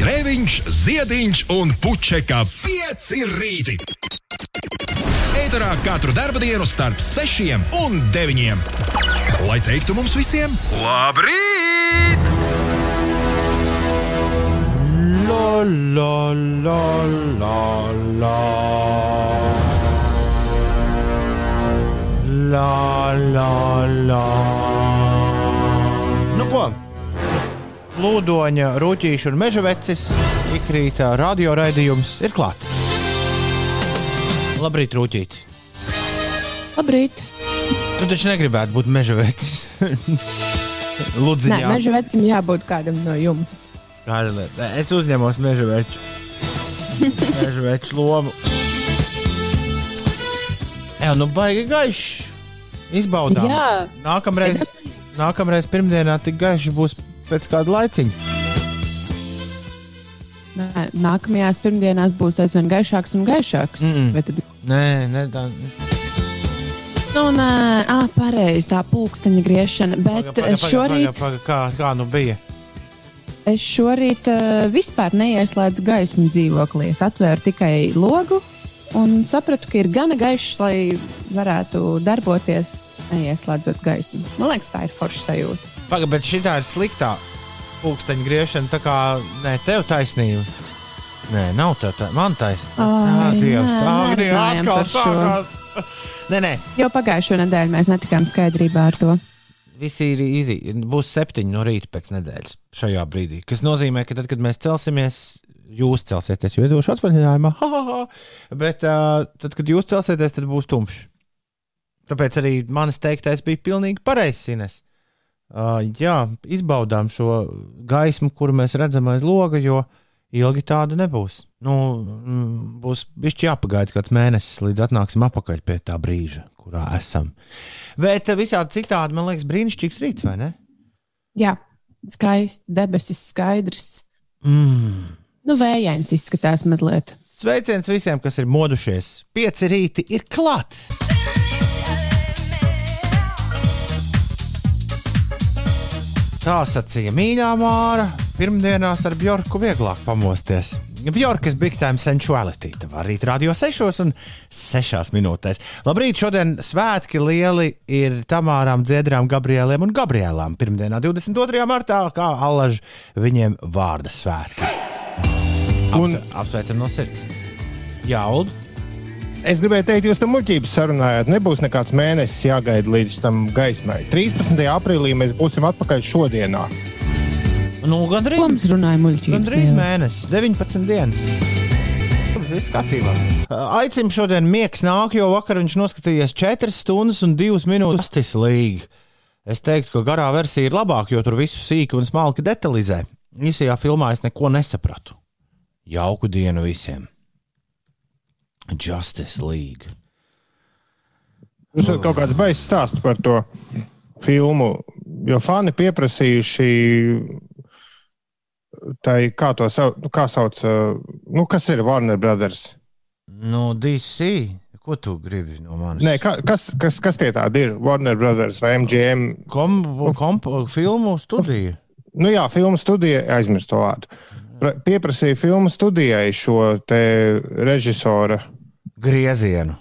Grēviņš, Ziediņš un Puķeka 5 rīti. Eterā katru dienu starp 6 un 9. Lai teiktu mums visiem, labrīt! La, la, la, la, la. La, la, la. Lūdoņa, rūtīša un meža vecis ikrītā radio raidījums ir klāts. Labrīt, rūtīt. Labrīt! Tu taču negribētu būt meža vecis. Nē, Lūdziņā. meža vecim jābūt kādam no jums. Kāda lieta? Es uzņemos meža veču. meža veču lomu. Jā, nu baigi gaišs. Izbaudām. Jā. Nākamreiz, nākamreiz pirmdienā tik gaišs būs pēc kāda laiciņa. Nē, nākamajās pirmdienās būs aizvien gaišāks un gaišāks. Mm. Vai tad... Nē, nē, tā. Nu, nē, ah, pareizi, tā pulksteņa griešana. Bet Paga, paga, paga, šorīt, paga, paga, kā, kā nu bija? es šorīt uh, vispār neieslēdzu gaismu dzīvoklī. Es atvēru tikai logu un sapratu, ka ir gana gaišs, lai varētu darboties, neieslēdzot gaismu. Man liekas, tā ir forša sajūta. Paga, bet šī ir sliktā pulksteņa griešana. Tā kā nē, tev taisnība. Nē, nav tā, tā man taisnība. Ai, Ah, Dievs, nē, ak, Dievs, atkal sākās. Nē, nē, Jo pagājušo nedēļu mēs netikām skaidrībā ar to. Visi ir īsi. Būs septiņi no rīta pēc nedēļas šajā brīdī. Tas nozīmē, ka tad, kad mēs celsimies, jūs celsieties, jo es došu atvaļinājumā. Ha, ha, ha. Bet uh, tad, kad jūs celsieties, tad būs tumšs. Tāpēc arī manis teiktais bija pilnīgi pareizs. Uh, jā, izbaudām šo gaismu, kuru mēs redzam aiz loga, jo ilgi tāda nebūs. Nu, mm, būs bijis jāpagaida kāds mēnesis, līdz atnāksim atpakaļ pie tā brīža, kurā esam. Bet visādi citādi, man liekas, brīnišķīgs rīts, vai ne? Jā, skaisti, debesis skaidrs. Mm. Nu, vējains izskatās mazliet. Sveiciens visiem, kas ir modušies. Pieci rīti ir klāt. Tā sacīja mīļā māra. Pirmdienās ar Bjorku vieglāk pamosties. Bjorkas Big Time Sensuality. Tā var rīt radio 6 un 6 minūtēs. Labrīt, šodien svētki lieli ir Tamārām, Dziedrām, Gabrielēm un Gabrielām. Pirmdienā, 22. martā, kā allaž viņiem vārda svētki. Un... Apsveicam no sirds. Jā, Ulu. Es gribēju teikt, jūs tam muļķības sarunājāt. Nebūs nekāds mēnesis jāgaida līdz tam gaismai. 13. aprīlī mēs būsim atpakaļ šodienā. Nu, gan drīz, Ko mums runāja muļķības? gan drīz Jā. mēnesis, 19 dienas. Viss kārtībā. Aicinu šodien miegs nāk, jo vakar viņš noskatījās 4 stundas un 2 minūtes. Tas ir līgi. Es teiktu, ka garā versija ir labāka, jo tur visu sīki un smalki detalizē. Īsajā filmā es neko nesapratu. Jauku dienu visiem! Justice League. Jums ir kaut kāds baiss stāsts par to filmu, jo fani pieprasījuši. Tai, kā to sauc, nu, kā sauc, uh, nu, kas ir Warner Brothers? Nu, DC. Ko tu gribi no manis? Nē, ka- kas, kas, kas tie tādi ir? Warner Brothers vai MGM? Kom, kom, filmu studija. Nu, jā, filmu studija, aizmirst to vārdu. Pra- Pieprasīja filmu studijai šo režisora Griezienu.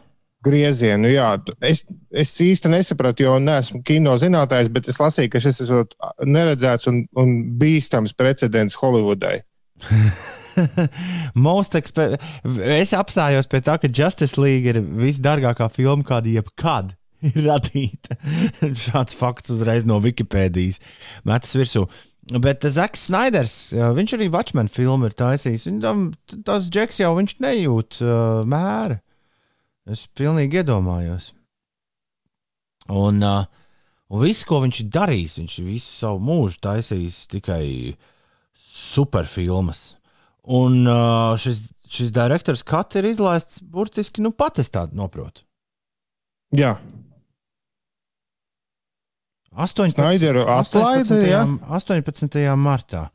griezienu. Jā, es, es īsti nesapratu, jo neesmu kino zinātājs, bet es lasīju, ka šis ir neredzēts un, un bīstams precedents Holivudai. Most expe... Es apstājos pie tā, ka Justice League ir visdārgākā filma, kāda jebkad ir radīta. Šāds fakts uzreiz no Wikipēdijas metas virsū. Bet Zaks Snaiders, viņš arī Watchmen filmu ir taisījis. Viņam tas džeks jau viņš nejūt uh, mēra. Es pilnīgi iedomājos. Un, uh, un viss, ko viņš ir darījis, viņš visu savu mūžu taisījis tikai superfilmas. Un uh, šis, šis direktors Kats ir izlaists burtiski, nu, pat es tādu noprotu. Jā, 18. Snaideru atlaida, 18. jā? 18. martā.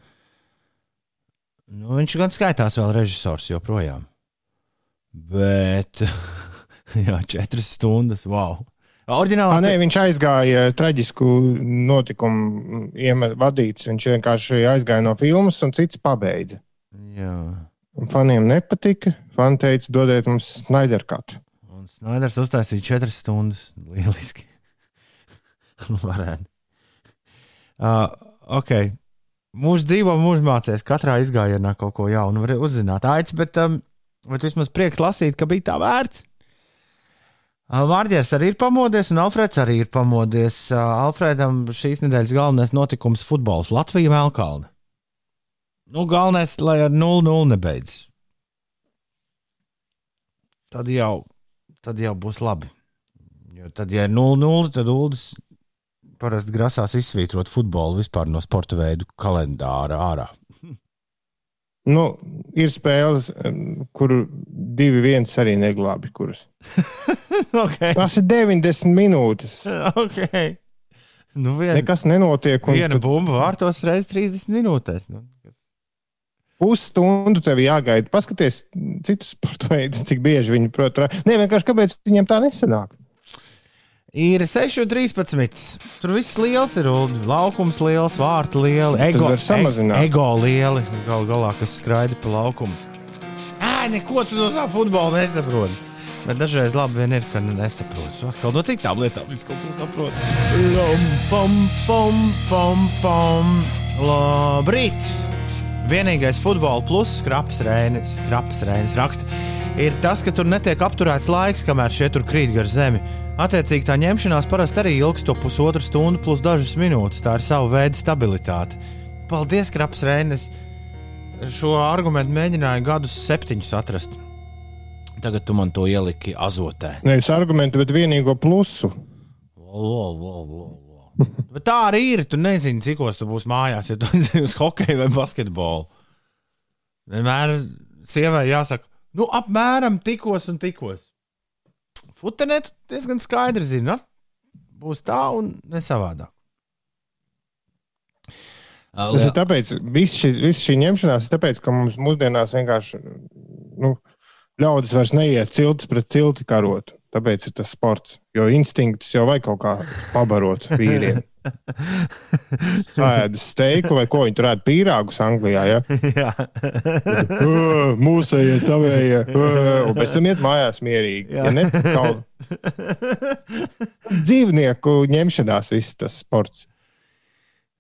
Nu, viņš gan skaitās vēl režisors joprojām. Bet, jā, četras stundas, wow. Orģinālā Ah, nē, viņš aizgāja traģisku notikumu iemeslu vadīts. Viņš vienkārši aizgāja no filmas un cits pabeidza. Jā. Faniem nepatika. Fani teica, dodiet mums Snaiderkatu. Un Snaiders uztaisīja četras stundas. Lieliski. Varētu. Uh, ok. Mūžs dzīvo, mūžs mācīs. Katrā izgājienā kaut ko jaunu var uzzināt. Aicis, bet, um, bet vismaz prieks lasīt, ka bija tā vērts. Mārķis arī ir pamodies, un Alfreds arī ir pamodies. Alfredam šīs nedēļas galvenais notikums - futbols Latvija Melkalna. Nu, galvenais, lai ar 0-0 nebeidz. Tad jau, tad jau būs labi. Jo tad, ja ir 0-0, tad Ulas parasti grasās izsvītrot futbolu vispār no sporta veidu kalendāra ārā. Nu, ir spēles, kur divi viens arī neglābi. Okay. Tas ir 90 minūtes. okay. Nu, vien, Nekas nenotiek. un viena tu bumba vārtos reizes 30 minūtēs. Nu. Pusstundu tev jāgaida. Paskaties, citus sporta veidus, cik bieži viņi prot. Nē, vienkārši kāpēc viņiem tā nesanāk. Ir 6,13. Tur viss liels ir. Laukums liels, vārti lieli, ego, e- ego lieli. Galu galā, kas skraida pa laukumu. Ā, neko tu no tā futbola nesaproti. Bet dažreiz labi vien ir, ka nesaprotu. Atkal no citām lietām viss kaut ko saprot. Lom, pom, pom, pom, pom. Labrīt! Vienīgais futbola pluss, skraps rēnis, skraps rēnis raksta, ir tas, ka tur netiek apturēts laiks, kamēr šie tur krīt gar zemi. Attiecīgi tā ņemšanās parasti arī ilgs to pusotru stundu plus dažas minūtes. Tā ir sava veida stabilitāte. Paldies, Kraps Rēnis! Šo argumentu mēģināju gadus septiņus atrast. Tagad tu man to ieliki azotē. Nevis argumentu, bet vienīgo plusu. Lo, lo, lo, lo. Bet tā arī ir. Tu nezini, cikos tu būsi mājās, ja tu esi uz hokeja vai basketbolu. Vienmēr sievai jāsaka, nu, apmēram tikos un tikos. Futenēt diezgan skaidri zina, būs tā un ne savādāk. Tas ir tāpēc, viss šī, viss šī ņemšanās ir tāpēc, ka mums mūsdienās vienkārši nu, ļaudis vairs neiet ciltis pret cilti karot. Tāpēc ir tas sports. Jo instinktus jau vajag kaut kā pabarot vīriem. Sēdes steiku vai ko viņi tur ēd pīrāgus Anglijā. Ja? Jā, Mūsējie, tavējie. Un pēc tam iet mājās mierīgi. Ja ne, kaut... Dzīvnieku ņemšanās, viss tas sports.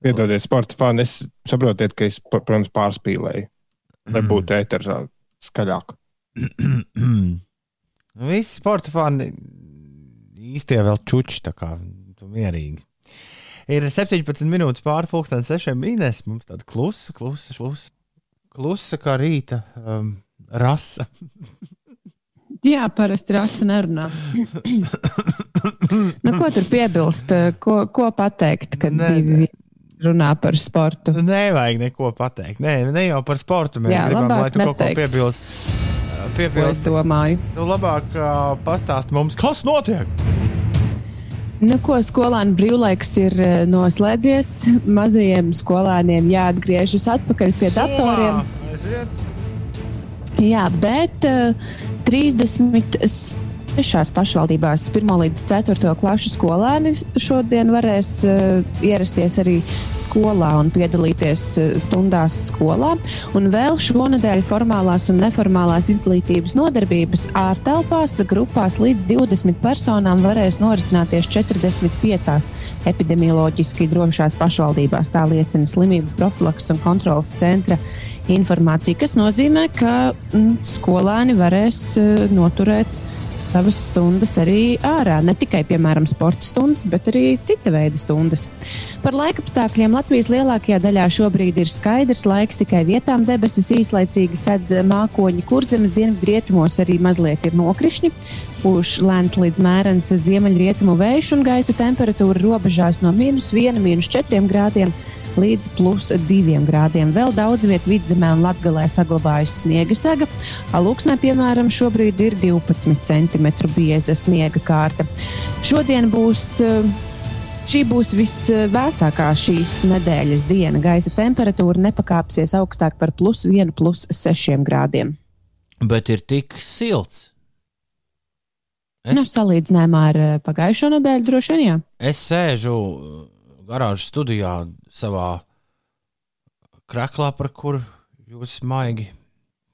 Piedodiet, sporta fani. Es saprotu, ka es, protams, pārspīlēju. Lai būtu ēteris vēl skaļāk. Visi sporta fani īstie vēl čuči, tā kā tu mierīgi. Ir 17 minūtes pāri pusdienas sešiem mīnēs. Mums tāda klusa, klusa, klusa, klusa kā rīta um, rasa. Jā, parasti rasa nerunā. nu, ko tur piebilst? Ko, ko pateikt, kad Nē, divi runā par sportu? Nevajag neko pateikt. Nē, ne jau par sportu mēs Jā, gribam, lai tu kaut ko neteikt. piebilst. Piebilst, domāju? tu labāk uh, pastāst mums, kas notiek. Nu, ko skolēnu brīvlaiks ir noslēdzies. Mazajiem skolēniem jāatgriežas atpakaļ pie datoriem. Aiziet. Jā, bet uh, 36 pašvaldībās 1 līdz 4 klašu skolēni šodien varēs uh, ierasties arī skolā un piedalīties uh, stundās skolā. Un vēl šonadēļ formālās un neformālās izglītības nodarbības ārtelpās grupās līdz 20 personām varēs norisināties 45 epidemioloģiski drošās pašvaldībās. Tā liecina slimību profilaks un kontrolas centra informācija, kas nozīmē, ka mm, skolēni varēs uh, noturēt savas stundas arī ārā. Ne tikai, piemēram, sporta stundas, bet arī cita veida stundas. Par laikapstākļiem Latvijas lielākajā daļā šobrīd ir skaidrs laiks, tikai vietām debesis īslaicīgi sedz mākoņi, kur zemes dienvidrietumos arī mazliet ir nokrišņi. Pūš lēns līdz mērens ziemeļrietumu vējš un gaisa temperatūra robežās no mīnus 1, mīnus 4 grādiem līdz plus 2 grādiem. Vēl daudz vietā vidzemē un latgalē saglabājas sniega sega. Alūksnē, piemēram, šobrīd ir 12 cm bieza sniega kārta. Šodien būs. eh, Šī būs visvēsākā šīs nedēļas diena. Gaisa temperatūra nepakāpsies augstāk par plus 1, plus 6 grādiem. Bet ir tik silts. Es- Nu, salīdzinājumā ar eh, pagājušo nedēļu droši vien jā. Es sēžu garāžas studijā savā krāklā, par kuru jūs maigi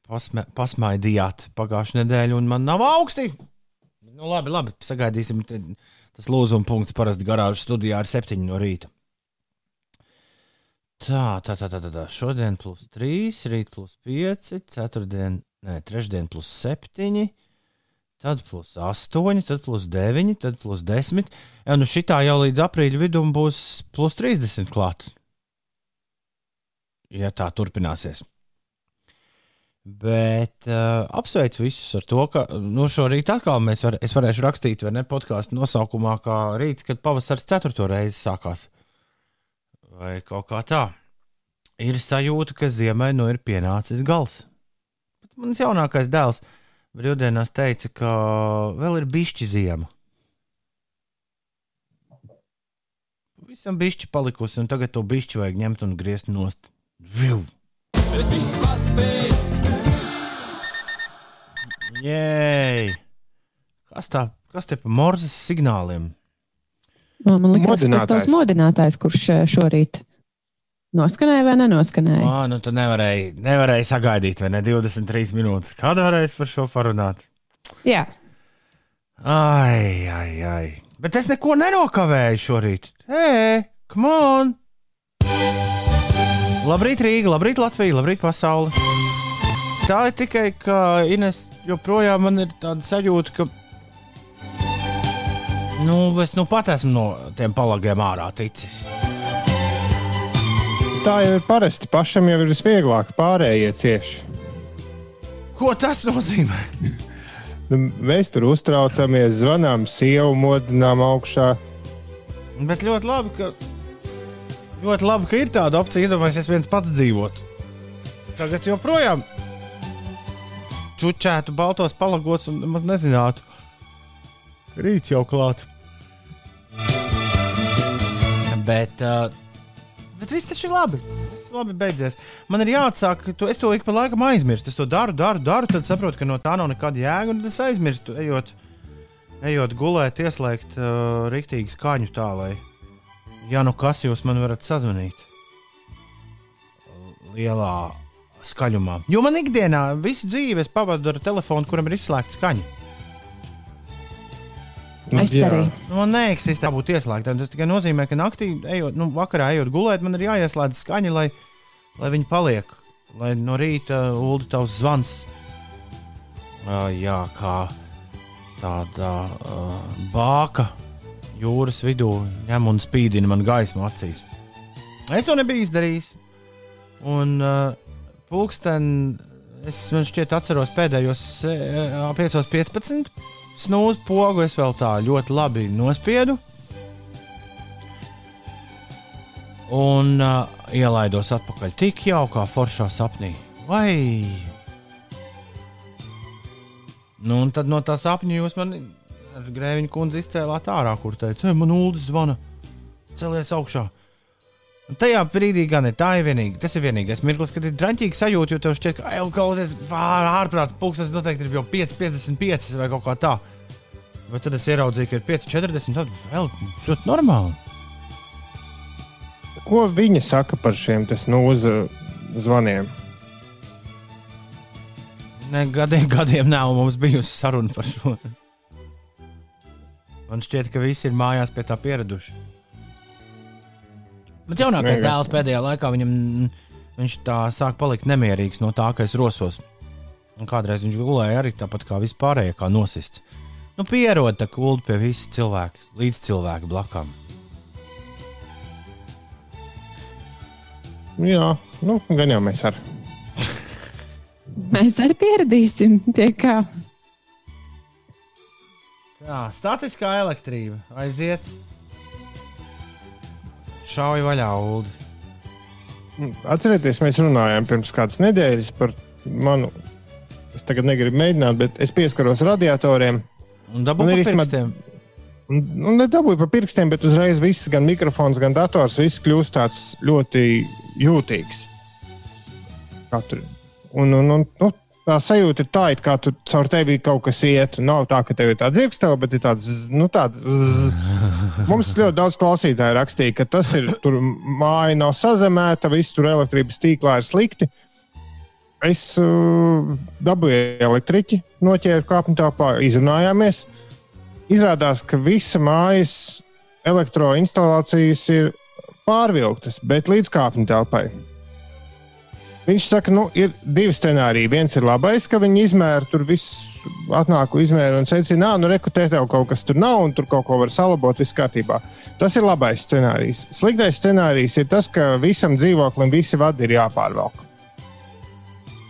pasma, pasmaidījāt pagājušajā nedēļā, un man nav augsti. Nu, labi, labi, sagaidīsim. Tas lūzuma punkts parasti garāžas studijā ir 7 no rīta. Tā, tā, tā, tā, tā, tā. Šodien plus 3, rīt plus 5, ceturtdien, nē, trešdien plus 7, tad plus 8, tad plus 9, tad plus 10. Ja nu šitā jau līdz aprīļa vidum būs plus 30 klāt. Ja tā turpināsies. Bet uh, apsveicu visus ar to, ka nu, šorīt atkal mēs var, varēšu rakstīt, vai ne, podkāstu nosaukumā, kā rīts, kad pavasaris ceturto reizi sākās. Vai kaut kā tā. Ir sajūta, ka ziemai nu ir pienācis gals. Bet mans jaunākais dēls brīvdienās teica, ka vēl ir bišķi ziema. Visam bišķi palikusi, un tagad to bišķi vajag ņemt un griezt nost. Viu! Bet viss paspējas! Jēj! Kas tā? Kas te pa morzes signāliem? Man liekas, tas Modinātājs. tavs modinātājs, kurš eh, šorīt noskanēja vai nenodskanēja. Ā, nu tu nevarēji, nevarēji sagaidīt, vai ne? 23 minūtes. Kāda varēs par šo parunāt? Jā, Ai, ai, ai. Bet es neko nenokavēju šorīt. Ē, come on! Labrīt, Rīga, labrīt, Latvija, labrīt, pasaule. Tā ir tikai, ka Ines joprojām man ir tāda sajūta, ka. Nu, es nu pat esmu no tiem palagiem ārā ticis. Tā jau ir parasti. Pašam jau ir visvieglāk, pārējie cieši. Ko tas nozīmē? Nu, mēs tur uztraucamies, zvanām, sievu modinām augšā. Bet ļoti labi, ka, ļoti labi, ka ir tāda opcija. Iedomājieties, viens pats dzīvot. Tagad joprojām čučētu baltos palagos un maz nezinātu, rīts jau klāts. Bet, uh, bet viss taču ir labi. Viss labi beidzies. Man ir jāatsāk, to, es to ik pa laikam aizmirstu. Es to daru, daru, daru, tad saprotu, ka no tā nav nekāda jēga, un es aizmirstu, ejot, ejot gulēt, ieslēgt uh, rīktīgu skaņu tā, lai, ja nu kas jūs man varat sazvanīt lielā skaļumā. Jo man ikdienā visu dzīvi es pavadu ar telefonu, kuram ir izslēgta skaņa. Es Jā. arī. Nu, man neeksistē būt ieslēgtam. Tas tikai nozīmē, ka naktī, ejot, nu, vakarā ejot gulēt, man ir jāieslēdz skaņa, lai, lai viņi paliek. Lai no rīta ulu tavs zvans. Uh, jā, kā tāda uh, bāka jūras vidū ņem un spīdina man gaismu acīs. Es to nebiju izdarījis. Un uh, pulksten, es man šķiet, atceros pēdējos uh, 5.15 snūzu pogu es vēl tā ļoti labi nospiedu. Un uh, ielaidos atpakaļ tik jaukā, foršā sapnī. Vai? Nu, un tad no tā sapņa jūs man ar grēviņu kundzi izcēlāt ārā, kur teica, man ūdens zvana, celies augšā. Un tajā brīdī gan ir tā ir vienīga. Tas ir vienīgais mirklis, kad ir draņķīgi sajūta, jo tev šķiet, ka jau klausies, ārprāts pulkstenis noteikti ir jau 5,55 vai kaut kā tā. Bet tad es ieraudzīju, ka ir 5,40. Tad vēl ļoti normāli. Ko viņi saka par šiem snūzu zvaniem? Ne, gadiem, gadiem nav mums bijusi saruna par šo. Man šķiet, ka visi ir mājās pie tā pieraduši. Bet jaunākais dēls pēdējā laikā viņam, viņš tā sāk palikt nemierīgs no tā, ka es rosos. Un kādreiz viņš gulēja arī tāpat kā vispārējie, kā nosists. Nu, pierod tā kulta pie visiem cilvēkiem, līdz cilvēku blakām. Jā, nu, gan jau mēs ar. Mēs arī pieradīsim pie kā. Tā, statiskā elektrība aiziet. Šauj vaļā, Ulu. Atcerieties, mēs runājām pirms kādas nedēļas par manu. Es tagad negribu mēģināt, bet es pieskaros radiatoriem. Un dabū Un ir pa pirkstiem. Un, un nedabūju pa pirkstiem, bet uzreiz viss, gan mikrofons, gan dators, viss kļūst tāds ļoti jūtīgs. Katru. Un, un, un, nu, tā sajūta ir tā, it kā tu caur tevi kaut kas iet. Nav tā, ka tev ir tāds dzirkstava, bet ir tāds, nu, tāds. zzz. Mums ļoti daudz klausītāju rakstīja, ka tas ir tur māja nav sazemēta, viss tur elektrības tīklā ir slikti. es uh, dabūju elektriķi, noķēru kāpņu telpā, izrunājāmies. Izrādās, ka visa mājas elektroinstalācijas ir pārvilktas, bet līdz kāpņu telpai. Viņš saka, nu, ir divi scenāriji. Viens ir labais, ka viņi izmēra tur visu, atnāku izmēru un secina, nu, rekutē tev kaut kas tur nav, un tur kaut ko var salabot, viss kārtībā. Tas ir labais scenārijs. Sliktais scenārijs ir tas, ka visam dzīvoklim visi vadi ir jāpārvelk.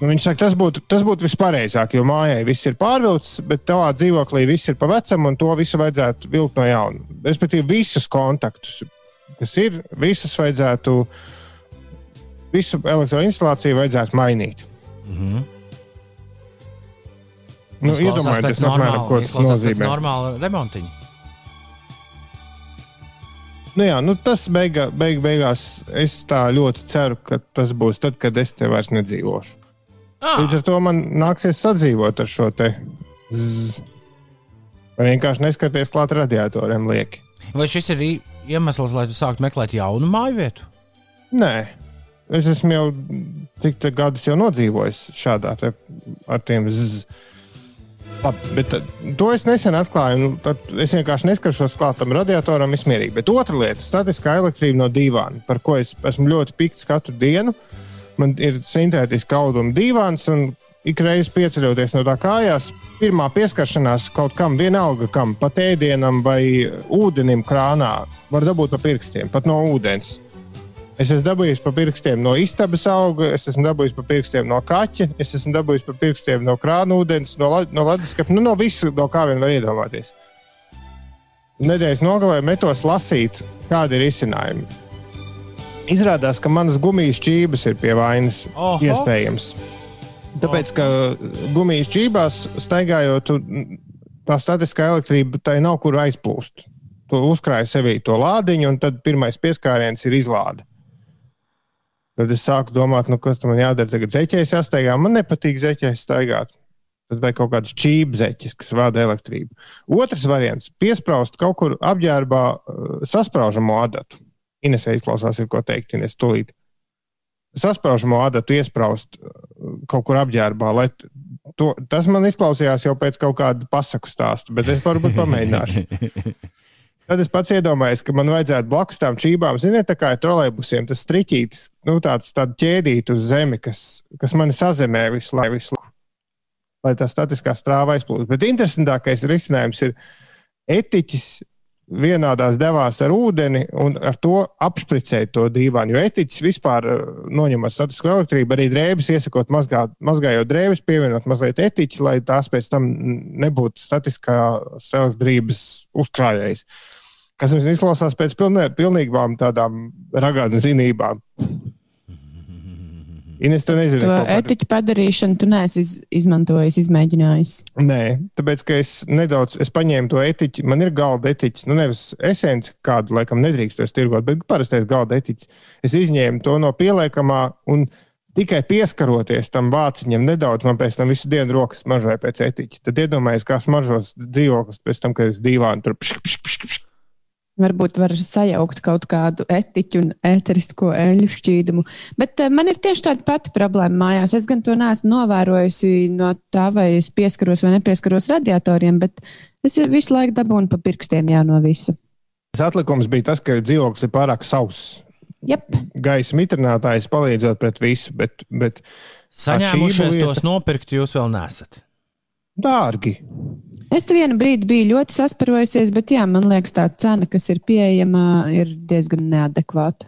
Nu, viņš saka, tas būtu, tas būtu vispareizāk, jo mājai viss ir pārvilkts, bet tavā dzīvoklī viss ir pa vecam, un to visu vajadzētu vilkt no jauna. Respektīvi, visus kontaktus, kas ir, visus vajadzētu, visu elektroinstalāciju vajadzētu mainīt. Mm -hmm. Nu, iedomājieties, apmēram, ko tas nozīmē. Normāla remontiņa. Nu jā, nu tas beiga, beig, beigās es tā ļoti ceru, ka tas būs tad, kad es te vairs nedzīvošu. Ah. Līdz ar to man nāksies sadzīvot ar šo te. Vai vienkārši neskaties klāt radiatoriem lieki. Vai šis ir iemesls, lai tu sāktu meklēt jaunu māju vietu? Nē, es esmu jau cik gadus jau nodzīvojis šādā te ar tiem zzz. Labi, bet to es nesen atklāju. Nu, es vienkārši neskaršos klāt tam radiatoram, es mierīgi. Bet otra lieta - statiskā elektrība no divām, par ko es esmu ļoti pikts katru dienu. Man ir sintētiski auduma divāns, un ik reizi pieceļoties no tā kājās, pirmā pieskaršanās kaut kam, vienalga kam, pat ēdienam vai ūdenim krānā, var dabūt pa pirkstiem, pat no ūdens. Es esmu dabūjis pa pirkstiem no istabas auga, es esmu dabūjis pa pirkstiem no kaķa, es esmu dabūjis pa pirkstiem no krāna ūdens, no, no leduskapa, nu, no visa, no kā vien var iedomāties. Nedēļas nogalē metos lasīt, kādi ir izcinājumi. Izrādās, ka manas gumijas čības ir pie vainas. Oho. Iespējams. Tāpēc, ka gumijas čībās staigājot, tā statiskā elektrība tai nav kur aizplūst. Tu uzkrāji sevī to lādiņu, un tad pirmais pieskāriens ir izlāde. Tad es sāku domāt, nu, kas man jādara. Tagad zeķēs jāsteigā. Man nepatīk zeķēs staigāt. Tad vai kaut kāds čībzeķis, kas vada elektrību. Otrs variants - piesprāst kaut kur apģērbā uh, sasprāžamo adatu. Inesē izklausās, ir ko teikt, Ines, tūlīt. Sasprāžamo adatu iesprāst uh, kaut kur apģērbā, lai to, tas man izklausījās jau pēc kaut kāda pasaku stāsta, bet es varbūt pamēģināšu. Tad es pats iedomājos, ka man vajadzētu blakus tam čībām, ziniet, tā kā ir trolēļbusiem, tas striķītis, nu, tāds ķēdīt uz zemi, kas, kas mani sazemē visu laiku, visu, lai tā statiskā strāva aizplūst. Bet interesantākais risinājums ir etiķis vienādās devās ar ūdeni un ar to apspricēt to dīvainu. Jo etiķis vispār eh, noņemot statisko elektrību, arī drēbes iesakot, mazgāt, mazgājot drēbes, pievienot mazliet etiķi, lai tās pēc tam nebūtu statiskās elektrības uzkrājējs. Kas mums izklausās pēc pilnīgām tādām raganu zinībām. Ines, tu nezini, to etiķu padarīšanu tu neesi iz, izmantojis, izmēģinājis. Nē, tāpēc, ka es nedaudz, es paņēmu to etiķi, man ir galda etiķis, nu nevis esence, kādu laikam nedrīkst tos tirgot, bet parastais galda etiķis. Es izņēmu to no pieliekamā un tikai pieskaroties tam vāciņam nedaudz, man pēc tam visu dienu rokas smaržoja pēc etiķa. Tad iedomājieties, kā smaržos dzīvoklis pēc tam, kad es divānu tur pšk, pšk, pšk, pšk. Varbūt var sajaukt kaut kādu etiķu un ēterisko eļļu šķīdumu. Bet uh, man ir tieši tāda pati problēma mājās. Es gan to neesmu novērojusi no tā, vai es pieskaros vai nepieskaros radiatoriem, bet es visu laiku dabūnu pa pirkstiem jā, no visa. Tas atlikums bija tas, ka dzīvoklis ir pārāk sauss. Yep. Gaisa mitrinātājs palīdzot pret visu, bet. bet Saņēmušies tos nopirkt, jūs vēl nesat. Dārgi. Es te vienu brīdi biju ļoti sasparojusies, bet jā, man liekas, tā cena, kas ir pieejama, ir diezgan neadekvāta.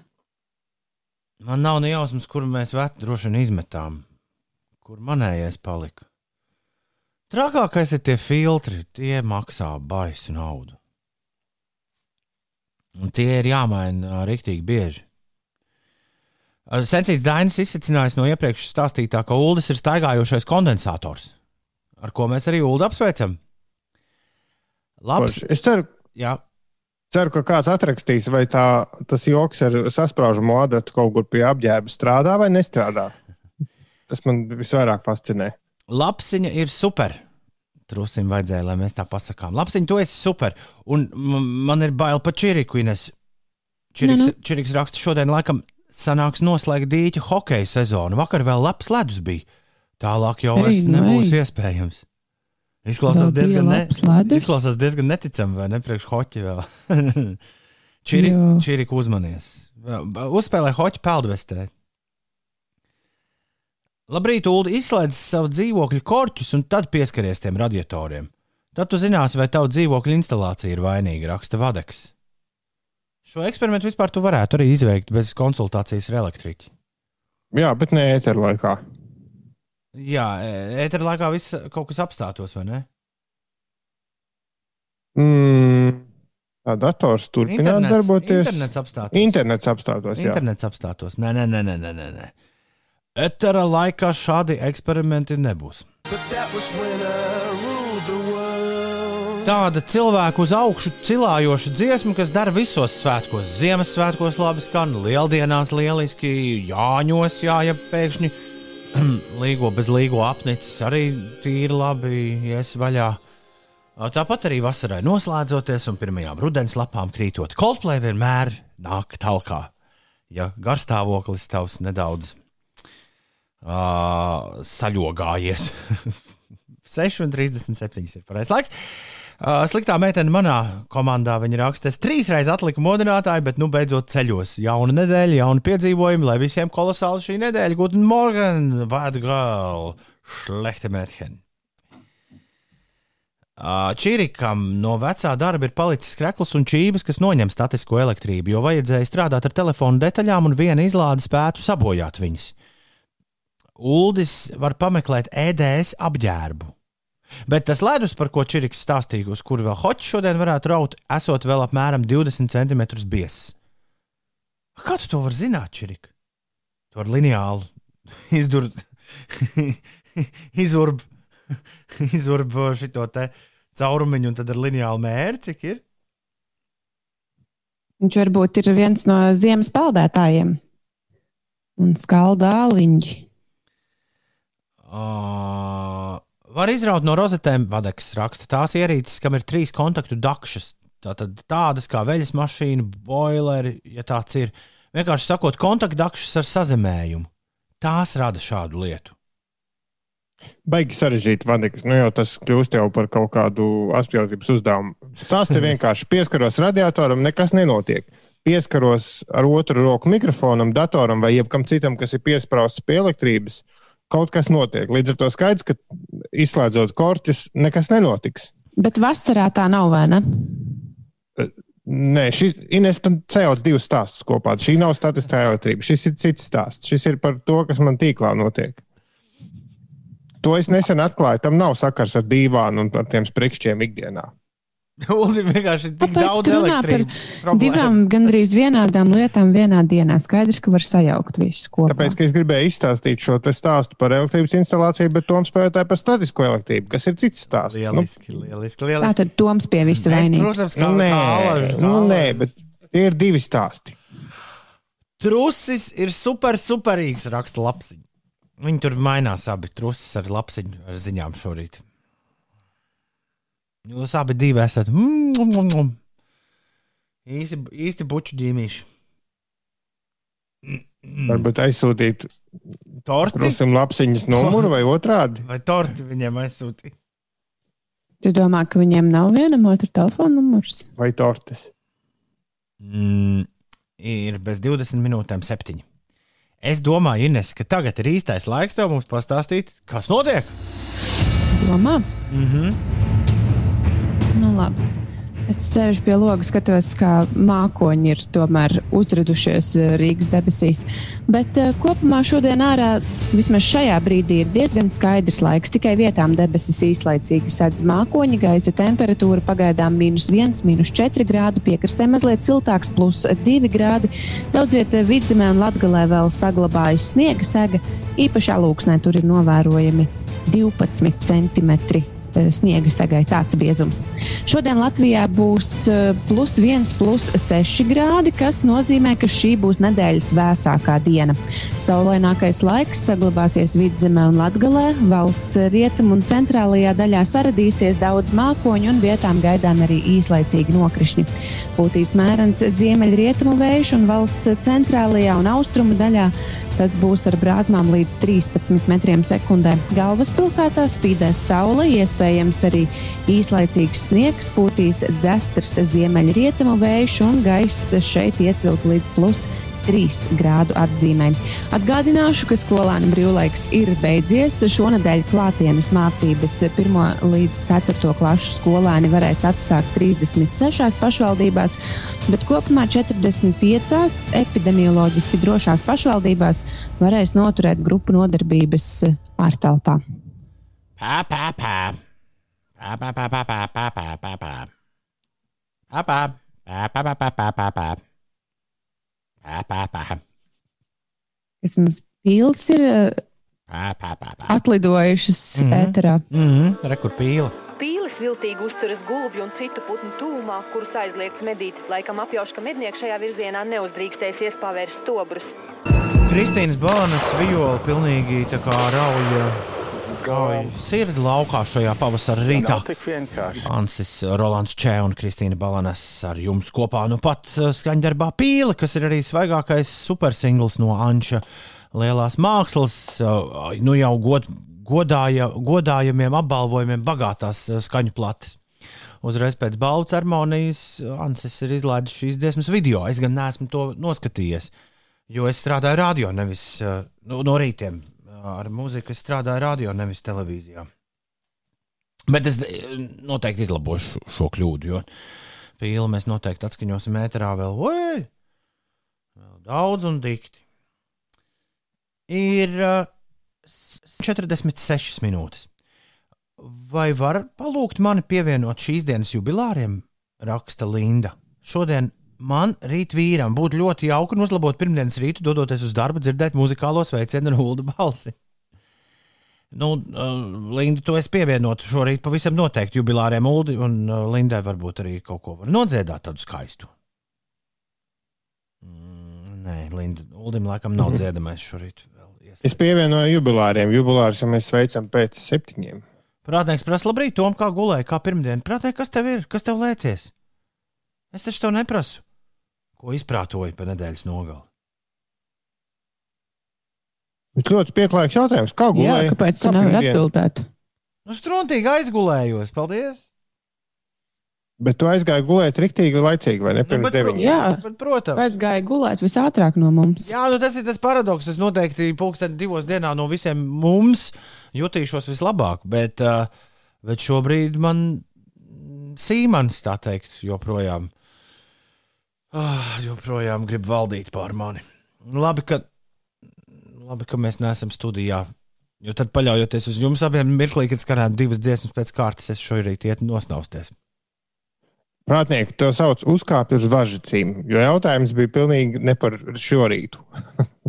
Man nav ne jausmas, kur mēs vētu droši vien izmetām, kur manējais palika. Trakākais ir tie filtri, tie maksā baisu naudu. Un tie ir jāmaina rīktīgi bieži. Sensīts Dainis izsacinājis no iepriekš stāstītā, ka ULDis ir staigājošais kondensators, ar ko mēs arī ULDI apsveicam. Labs. Forši. Es ceru, Jā. ceru, ka kāds atrakstīs, vai tā, tas joks ar sasprāžamo adatu kaut kur pie apģērba strādā vai nestrādā. Tas man visvairāk fascinē. Lapsiņa ir super. Trusim vajadzēja, lai mēs tā pasakām. Lapsiņa, tu esi super. Un man ir bail par Čiriku. Ines. Čiriks, nu, nu. Čiriks raksta, šodien laikam sanāks noslēgt dīķu hokeja sezonu. Vakar vēl labs ledus bija. Tālāk jau vairs nu nebūs ej. iespējams. Izklausās Vēl diezgan, ne, izklausās diezgan neticami, vai ne? Priekš hoķi vēl. Čirika uzmanies. Uzspēlē hoķi peldvestē. Labrīt, Ulu, izslēdz savu dzīvokļu korķus un tad pieskaries tiem radiatoriem. Tad tu zināsi, vai tava dzīvokļa instalācija ir vainīga, raksta Vadeks. Šo eksperimentu vispār tu varētu arī izveikt bez konsultācijas ar elektriķi. Jā, bet ne ēteru laikā. Jā, ēteru laikā viss kaut kas apstātos, vai ne? Mm, tā dators turpināt darboties. Internets apstātos. Internets apstātos. Jā. Internets apstātos. Nē, nē, nē, nē, nē, nē, nē. Etera laikā šādi eksperimenti nebūs. Tāda cilvēku uz augšu cilājoša dziesma, kas dara visos svētkos. Ziemassvētkos labi skan, lieldienās lieliski, Jāņos, jā, ja pēkšņi līgo bez līgo apnicis arī tīri labi ies vaļā. Tāpat arī vasarai noslēdzoties un pirmajām rudens lapām krītot. Coldplay vienmēr nāk talkā. Ja garstāvoklis tavs nedaudz uh, saļogājies. 6,37 ir pareizais laiks. Sliktā meitene manā komandā viņa raksta, es trīs reizes atliku modinātāju, bet nu beidzot ceļos. Jauna nedēļa, jauna piedzīvojuma, lai visiem kolosāli šī nedēļa. Guten Morgen, bad girl, schlechte Mädchen. Čirikam no vecā darba ir palicis krekls un čības, kas noņem statisko elektrību, jo vajadzēja strādāt ar telefonu detaļām, un viena izlāde spētu sabojāt viņas. Uldis var pameklēt EDS apģērbu. Bet tas ledus, par ko Čiriks stāstīja, uz kuru vēl hoķis šodien varētu raut, esot vēl apmēram 20 cm biezs. Kā tu to vari zināt, Čirik? Tu ar lineālu izdurt, izurb, izurb šo te caurumiņu un tad ar lineālu mēri, cik ir? Viņš varbūt ir viens no ziemas peldētājiem. Un skalda āliņģi. Uh, var izraut no rozetēm, vadeks raksta. Tās ierīces, kam ir trīs kontaktu dakšas, tātad tādas kā veļas mašīna, boileri, ja tāds ir. Vienkārši sakot, kontaktdakšas ar sazemējumu. Tās rada šādu lietu. Baigi sarežģīti vadikas. Nu, jau tas kļūst jau par kaut kādu apspēlības uzdevumu. Tas te vienkārši pieskaros radiatoram, nekas nenotiek. Pieskaros ar otru roku mikrofonam, datoram vai jebkam citam, kas ir piesprāstīts pie elektrības. Kaut kas notiek. Līdz ar to skaidrs, ka izslēdzot korķus, nekas nenotiks. Bet vasarā tā nav, vai ne? Nē, šis Ines tam cēlās divus stāstus kopā. Šī nav statistiskā elektrība. Šis ir cits stāsts. Šis ir par to, kas man tīklā notiek. To es nesen atklāju. Tam nav sakars ar dīvānu un ar tiem sprikšķiem ikdienā. Uli vienkārši ir tik Kāpēc daudz par elektrības. problēmu. Divām gandrīz vienādām lietām vienā dienā. Skaidrs, ka var sajaukt visus kopā. Tāpēc, ka es gribēju izstāstīt šo te stāstu par elektrības instalāciju, bet Toms spēlētāji par statisko elektrību, kas ir cits stāsts. Lieliski, lieliski, Tā lieliski. tad Toms pie visa vainīgs. protams, Nu, kā, nē, kā alažs, kā nu, nē, bet tie ir divi stāsti. Trusis ir super, superīgs, raksta lapsiņš. Viņi tur mainās abi trusis ar lapsiņu ar ziņām šorīt. Jūs abi divi esat mm, mm, mm. īsti, īsti buču ģīmīši. Varbūt aizsūtīt Torti Prosim, lapsiņas numuru vai otrādi. vai torti viņiem aizsūtīja? Tu domā, ka viņiem nav vienam otru telefona numurs? Vai tortes. Mm, ir bez 20 minūtēm, 7. Es domāju, Ines, ka tagad ir īstais laiks tev mums pastāstīt, kas notiek. Domā? Mm -hmm. Nu, labi. Es sēžu pie loga, skatos, kā mākoņi ir tomēr uzradušies eh, Rīgas debesīs. Bet uh, kopumā šodien ārā, vismaz šajā brīdī, ir diezgan skaidrs laiks. Tikai vietām debesis īslaicīgi sedz mākoņi, gaisa temperatūra pagaidām mīnus 1, mīnus 4 grādi, piekrastē mazliet siltāks, plus 2 grādi. Daudziet eh, vidzemē un latgalē vēl saglabājas sniega sega. Īpaši alūksnē tur ir novērojami 12 centimetri sniega segai tāds biezums. Šodien Latvijā būs eh, plus 1, plus 6 grādi, kas nozīmē, ka šī būs nedēļas vēsākā diena. Saulainākais laiks saglabāsies vidzemē un latgalē. Valsts rietumu un centrālajā daļā saradīsies daudz mākoņu un vietām gaidām arī īslaicīgi nokrišņi. Būtīs mērens ziemeļrietumu vējš un valsts centrālajā un austrumu daļā Tas būs ar brāzmām līdz 13 metriem sekundē. Galvaspilsētā spīdēs saule, iespējams arī īslaicīgs sniegs, pūtīs dzestrs ziemeļrietumu vējš un gaiss šeit iesils līdz plus 3 grādu atzīmē. Atgādināšu, ka skolēnu brīvlaiks ir beidzies. Šonadēļ klātienes mācības 1 līdz 4 klašu skolēni varēs atsākt 36 pašvaldībās, bet kopumā 45 epidemioloģiski drošās pašvaldībās varēs noturēt grupu nodarbības ārtelpā. Pā, pā, pā. Kas mums pils ir eh, atlidojušas mm Mhm. -hmm. ēterā? Mhm, Rekur pīle. Pīlis viltīgi uzturas gulbju un citu putnu tūmā, kurus aizliegts medīt. Laikam apjauš, ka mednieki šajā virzienā neuzdrīkstēsies pavērst stobrus. Kristīnas Balanas viola pilnīgi tā kā rauja, rauja sirdi laukā šajā pavasara rītā. Ansis Rolands Čē un Kristīna Balanas ar jums kopā. Nu pat skaņdarbā Pīle, kas ir arī svaigākais supersingls no Anča lielās mākslas, nu jau god, godāja, godājumiem apbalvojumiem bagātās skaņu plates. Uzreiz pēc balvu ceremonijas Ansis ir izlaidis šīs dziesmas video. Es gan neesmu to noskatījies, jo es strādāju radio, nevis uh, nu, no rītiem. Ar mūziku es strādāju radio, nevis televīzijā. Bet es eh, noteikti izlabošu šo kļūdu, jo pīli mēs noteikti atskaņosim ēterā vēl, oi, vēl daudz un dikti. Ir uh, 46 minūtes. Vai var palūgt mani pievienot šīs dienas jubilāriem? Raksta Linda. Šodien man, rīt vīram, būtu ļoti jauki un uzlabot pirmdienas rītu, dodoties uz darbu, dzirdēt muzikālo sveicienu un huldu balsi. Nu, uh, Linda, to es pievienotu šorīt pavisam noteikti jubilāriem Uldi, un uh, Lindai varbūt arī kaut ko var nodziedāt tādu skaistu. Mm, nē, Linda, Uldim laikam nav dziedamais šorīt. Es pievienoju jubilāriem. Jubilārus jau mēs veicam pēc septiņiem. Prātnieks prasa, labrīt, Tom, kā gulēji, kā pirmdien. Prātnieks, kas tev ir? Kas tev lēcies? Es taču to neprasu. Ko izprātoji pa nedēļas nogali? Bet ļoti pieklājīgs jautājums. Kā Jā, gulēji? kāpēc tu nevari atbildēt? Nu, struntīgi aizgulējos, paldies! Bet tu aizgāji gulēt riktīgi laicīgi, vai ne? Pirms Nu, bet, deviņiem. Jā. bet, protams. Es gāju gulēt visātrāk no mums. Jā, nu tas ir tas paradoks. Es noteikti pulksteni divos dienā no visiem mums jutīšos vislabāk, bet, uh, bet šobrīd man sīmans, tā teikt, joprojām, uh, joprojām grib valdīt pār mani. Labi, ka, labi, ka mēs neesam studijā. Jo tad, paļaujoties uz jums abiem, mirklī, kad skanētu divas dziesmas pēc kārtas, es šorīt ietu nosnausties. Prātnieki to sauc uzkāpt uz važacīm, jo jautājums bija pilnīgi ne par šo rītu.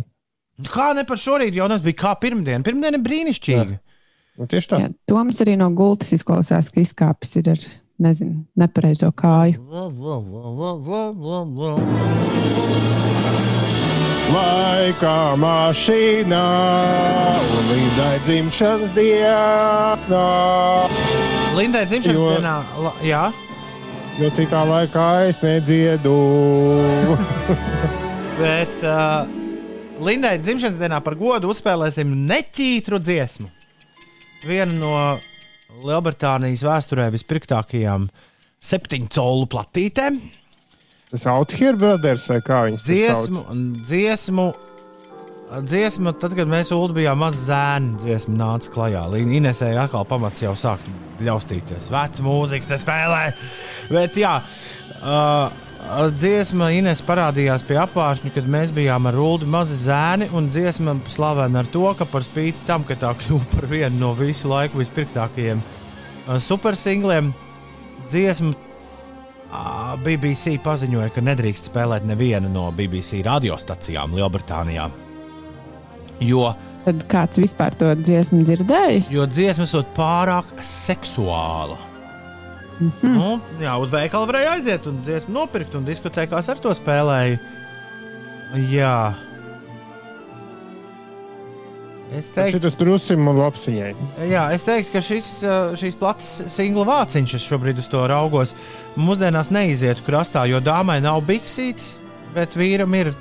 Kā ne par šorīt, jau tas bija kā pirmdiena. Pirmdiena ir brīnišķīga. Nu, tieši tā. Jā, Toms arī no gultas izklausās, ka izkāpis ir ar nezinu, nepareizo kāju. Laika mašīnā un līdai dzimšanas dienā. Lindai dzimšanas Jo- dienā, la, jā, Jo citā laikā es nedziedu. bet uh, Lindai dzimšanas dienā par godu uzspēlēsim neķītru dziesmu. Vienu no Lielbritānijas vēsturē vispirktākajām septiņu colu platītēm. Tas Outhier brothers vai kā viņas tur Dziesmu, dziesmu, dziesmu, tad, kad mēs Ulu bijām mazi zēni, dziesma nāca klajā. Inesēja atkal pamats jau sākt ļaustīties. Veca mūzika te spēlē. Bet jā, uh, dziesma Ines parādījās pie apvāršņa, kad mēs bijām ar Ulu mazi zēni. Un dziesma slavena ar to, ka par spīti tam, ka tā kļuva par vienu no visu laiku vispirktākajiem uh, supersingliem, dziesma Ā, BBC paziņoja, ka nedrīkst spēlēt nevienu no BBC radiostacijām Lielbritānijā. Jo, Tad kāds vispār to dziesmu dzirdēja? jo dziesma ir pārāk seksuāla. Mhm. Nu, jā, uz veikalu varēja aiziet un dziesmu nopirkt, un diskotēkās ar to spēlēju. Jā. Es teiktu, Šitas drusim un lapsiņai. Jā, es teiktu, ka šis, uh, šīs plates singla vāciņš, es šobrīd uz to raugos, mūsdienās neizietu krastā, jo dāmai nav biksītes, bet vīram ir.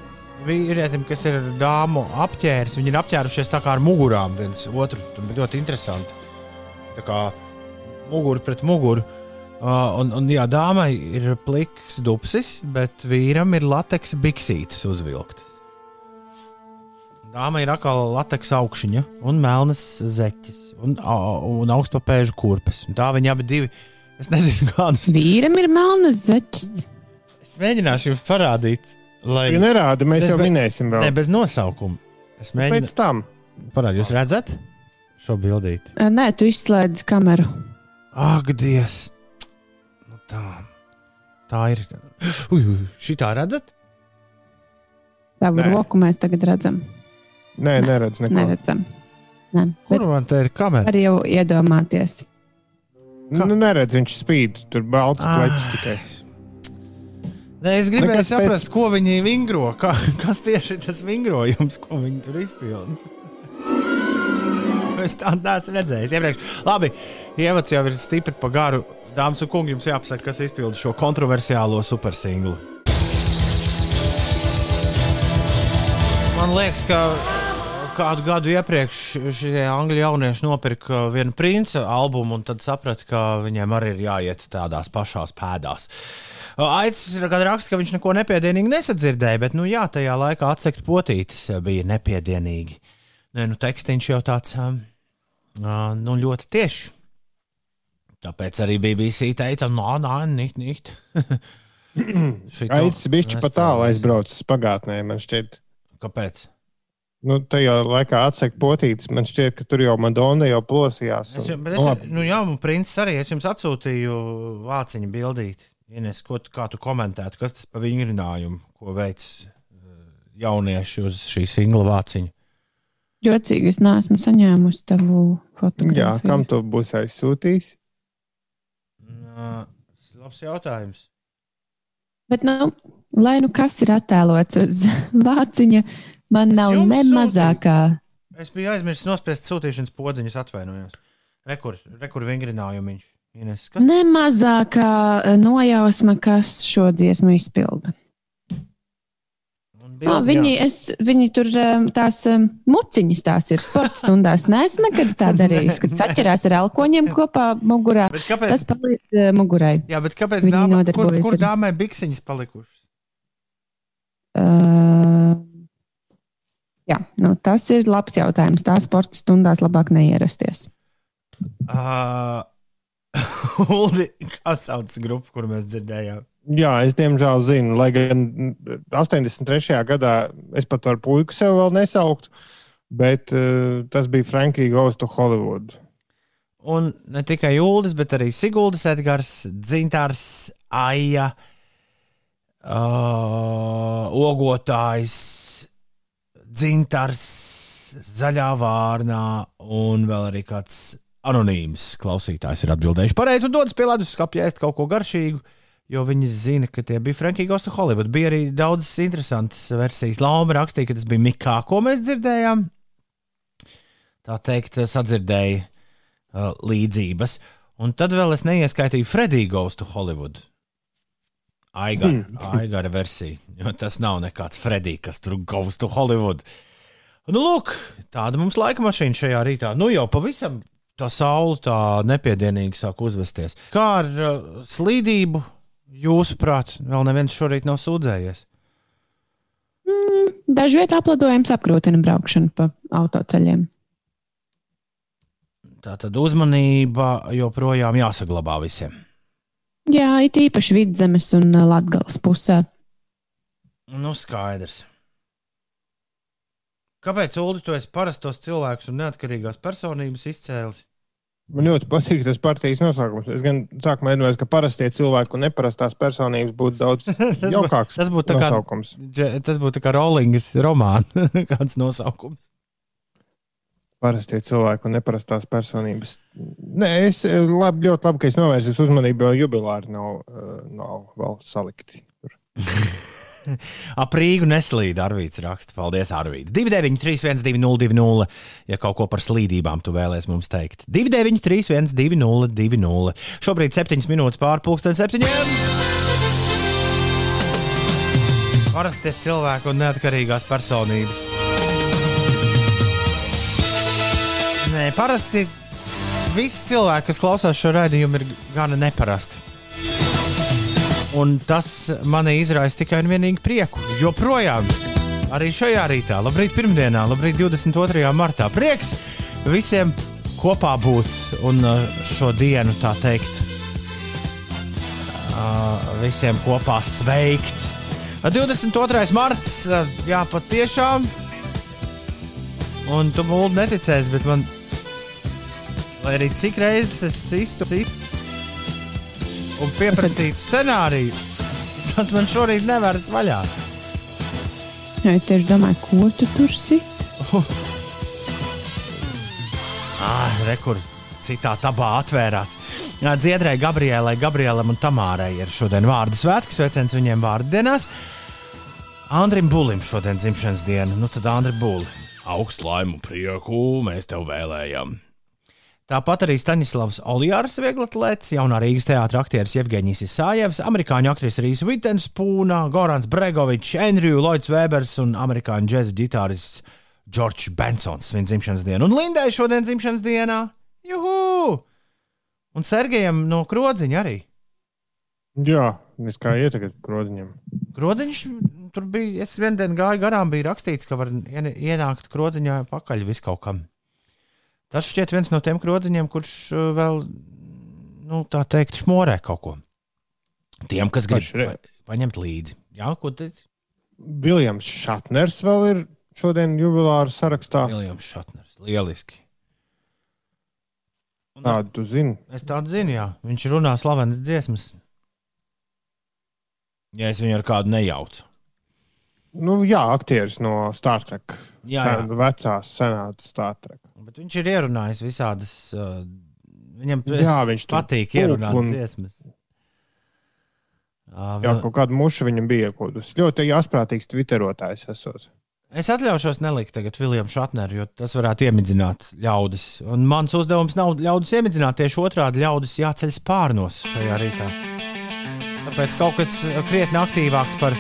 Vīrietim, kas ir dāmu apģērbs, viņi ir apģērbušies tā kā ar mugurām viens otru. Tas bija ļoti interesanti. Tā kā mugura pret muguru. Uh, un, un, jā, dāmai ir pliks dupsis, bet vīram ir lateksa biksītes uzvilktas. Dāmai ir atkal lateksa augšņa un melnas zeķes un, un augstpapēžu kurpes. Un tā viņi abi divi. Es nezinu, kādus. Vīram ir melnas zeķes. Es mēģināšu jums parādīt, lai Ja nerāda, mēs Es jau minēsim vēl. ne bez nosaukuma. Es Pēc mēģinu tam. parādīt, jūs redzat šo bildīti. Nē, tu izslēdz kameru. Ak, Dievs! Nu, tā. tā ir. Ui, šitā redzat? Tavu Nē. roku mēs tagad redzam. Nē, neredz neko. Neredzam. Nē, bet Kur man te ir kamera? var jau iedomāties. Nu, neredz, viņš spīd. Tur balts Ah. pleķis tikai. Nē, es gribēju Nekas saprast, pēc- ko viņi vingro. Kā, kas tieši tas vingrojums, ko viņi tur izpilda? Es tādu neesmu redzējis iepriekš. Labi, ievads jau ir stipri pa garu. Dāmas un kungi, jums jāpasaka, kas izpilda šo kontroversiālo supersinglu. Man liekas, ka kādu gadu iepriekš šie angļu jaunieši nopirka vienu princa albumu, un tad saprata, ka viņiem arī ir jāiet tādās pašās pēdās. Aicis ir raksts, ka viņš neko nepiedienīgi nesadzirdēja, bet, nu, jā, tajā laikā atsekt potītes bija nepiedienīgi. Nē, nu, tekstiņš jau tāds, nu, ļoti tieši. Tāpēc arī BBC teica, nā, nā, nīt, nīt. Šito Aicis bišķi pat tālu aizbraucis pagātnē, man šķiet. Kāpēc? Nu, tajā laikā atsekt potītes, man šķiet, ka tur jau Madonna jau plosījās. Es, un- bet Nu, es, labi. nu, jā, un princis arī es jums atsūtīju vāciņu bildīti. Ines, ko, tu- kā tu komentētu, kas tas par vingrinājumu, ko veic eh, jaunieši uz šī singla vāciņa? Jocīgi, es neesmu saņēmusi tavu fotogrāfiju. Jā, kam tu būsi aizsūtījis? Nā, Tas ir labs jautājums. Bet, nu, lai nu kas ir attēlots uz vāciņa, man nav ne mazākā. Es biju aizmirsis nospiest sūtīšanas podziņas, atvainojos. Rekur, rekur vingrinājumiņš. Ines, kas Ne mazākā nojausma, kas šo dziesmu izpilda. Un Ā, bildi, viņi, jā. es, viņi tur em, tās em, muciņas tās ir sporta stundās. Nē, es nekad tā darīju, kad saķerās ar alkoņiem kopā mugurā. Bet kāpēc? Tas palīdz eh, mugurai. Jā, bet kāpēc Viņi dāma, kur, kur dāmai biksiņas palikušas? Uh, jā, nu, tas ir labs jautājums. Tā sporta stundās labāk neierasties. Uh, Uldi, kā sauc grupu, kur mēs dzirdējām? Jā, es diemžēl zinu, lai gan 83. gadā es pat ar puiku sev vēl nesauktu, bet uh, tas bija Frankija Goes to Hollywood. Un ne tikai Uldis, bet arī Siguldas, Edgars, Dzintārs, Aija, uh, Ogotājs, Dzintārs, Zaļā vārnā un vēl arī kāds anonīms klausītājs ir atbildējuši pareizi un dodas pie ledus skapja ēst kaut ko garšīgu. Jo viņi zina, ka tie bija Frankija Gosta Hollywood. Bija arī daudzas interesantas versijas. Lauma rakstīja, ka tas bija Mikā, ko mēs dzirdējām. Tā teikt, sadzirdēja uh, līdzības. Un tad vēl es neieskaitīju Fredija Gaustu Hollywood. Aigara, Aigara versija. Jo tas nav nekāds Fredija, kas tur Gaustu Hollywood. Nu, lūk, tāda mums laika mašīna šajā rītā. Nu, jau pavisam tā saule tā nepiedienīgi sāk uzvesties. Kā ar uh, slīdību, jūsuprāt, vēl neviens šorīt nav sūdzējies? Dažu vietu aplidojums apgrūtina braukšanu pa autoceļiem. Tā tad uzmanība joprojām jāsaglabā visiem. Jā, it īpaši vidzemes un uh, latgales pusē. Nu, skaidrs. Kāpēc, Ulu, tu esi parastos cilvēkus un neatkarīgās personības izcēlis? Man ļoti patīk tas partijas nosaukums. Es gan sākumā domāju, ka parastie cilvēki un neparastās personības būtu daudz jaukāks. tas būtu kā- nosaukums. Tas būtu kā Rolingas romāns, kāds nosaukums. parastie cilvēki un neparastās personības. Nē, es labi, ļoti labi, ka es novērsu uzmanību, jo jubilāri nav, eh, nav vēl salikti. Ap Rīgu neslīd Arvīts raksta. Paldies, Arvīts. 293, 202, ja kaut ko par slīdībām tu vēlēsies mums teikt. 293, 202, šobrīd 7 minūtes pārpusdienas septiņiem. Parasti cilvēki un neatkarīgās personības. Nē, parasti visi cilvēki, kas klausās šo raidījumu, ir gana neparasti. Un tas manī izraisa tikai un vienīgi prieku. Joprojām, arī šajā rītā, labrīt, pirmdienā, labrīt, 22. martā. Prieks visiem kopā būt un uh, šo dienu, tā teikt, uh, visiem kopā sveikt. 22. marts, uh, jā, patiešām. Un tu mūli neticēsi, bet man, lai arī cik reizes es izturu un pieprasītu scenāriju, tas man šorīt nevērs vaļā. Jā, es tieši domāju, ko tu tur sit. Ah, rekur, citā tabā atvērās. Dziedrai, Gabrielai, Gabrielam un Tamārai ir šodien vārdu svētki, sveiciens viņiem vārdu dienās. Andrim Bulim šodien dzimšanas diena, nu tad Andri Buli. Augstu laimu prieku mēs tev vēlējam. Tāpat arī Staņislavs Oljārs, vieglatlēts, jaunā Rīgas teātris aktieris Jevģīnis Isājevs, amerikāņu aktrise Rīsa Vitsenspūna, Gorans Bregovičs, Andrew Lloyds Webers un amerikāņu džēza ģitārists Džordžs Bensons viņa dzimšanas dienu. Un Lindai šodien dzimšanas dienā! Juhu! Un Sergejam no Krodziņa arī. Jā, es kā ietekmēju krodiņam. Krodziņš tur bija. Es vienā dienā gāju garām, bija rakstīts, ka var ien- ienākt krodziņā pakaļ vis kaut kam. Tas šķiet viens no tiem krodziņiem, kurš uh, vēl, nu, tā teikt, šmorē kaut ko. Tiem, kas grib pa, paņemt līdzi. Jā, ko teici? Viljams Šatners vēl ir šodien jubilāra sarakstā. Viljams Šatners. Lieliski. Un Tādu tu zini. Es tādu zinu, jā. Viņš runā slavenas dziesmas. Ja es viņu ar kādu nejaucu. Nu, jā, aktieris no Star Trek. Jā, jā. Sen, vecās, senātas Star Trek. Bet viņš ir ierunājis visādas. Uh, viņam Jā, viņš patīk ierunāt un- dziesmas. Uh, Jā, kaut kāda muša viņam bija iekodus. Ļoti jāsprātīgs twitterotājs esot. Es atļaušos nelikt tagad Viljam Šatneru, jo tas varētu iemidzināt ļaudis. Un mans uzdevums nav ļaudis iemidzināt, tieši otrādi ļaudis jāceļ spārnos šajā rītā. Tāpēc kaut kas krietni aktīvāks par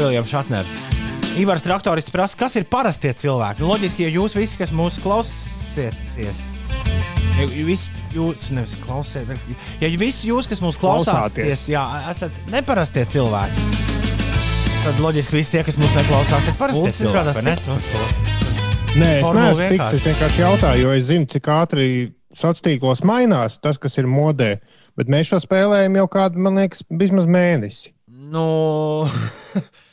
Viljamu Šatneru. Ivars Traktorists prasa, kas ir parastie cilvēki? Nu, loģiski, ja jūs visi, kas mūs klausieties, ja visi jūs, nevis klausiet, bet ja visi jūs, kas mūs klausāties, Klausāties. jā, esat neparastie cilvēki, tad loģiski visi tie, kas mūs neklausās, ir parastie Ulcis cilvēki. ne? Nē, es Formula neesmu vienkārši. piks. Es vienkārši jautāju, jo es zinu, cik ātri sociālos tīklos mainās tas, kas ir modē. Bet mēs šo spēlējam jau kādu, man liekas, vismaz mēnesi. Nu,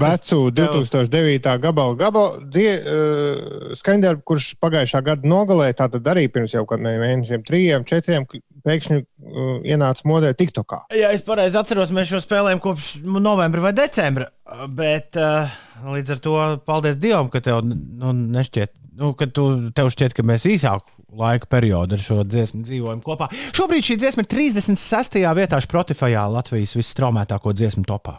Vecu 2009. gabala gabala die, uh, skaņdarbu, kurš pagājušā gada nogalē, tātad arī pirms jau kādiem mēnešiem, trijiem, četriem, pēkšņi uh, ienāca modē TikTokā. ja es pareizi atceros, mēs šo spēlējam kopš novembra vai decembra. Bet uh, līdz ar to paldies Dievam, ka tev nu, nešķiet, nu, ka tu, tev šķiet, ka mēs īsāku laika periodu ar šo dziesmu dzīvojam kopā. Šobrīd šī dziesma ir 36. vietā Spotify Latvijas visstraumētāko dziesmu topā.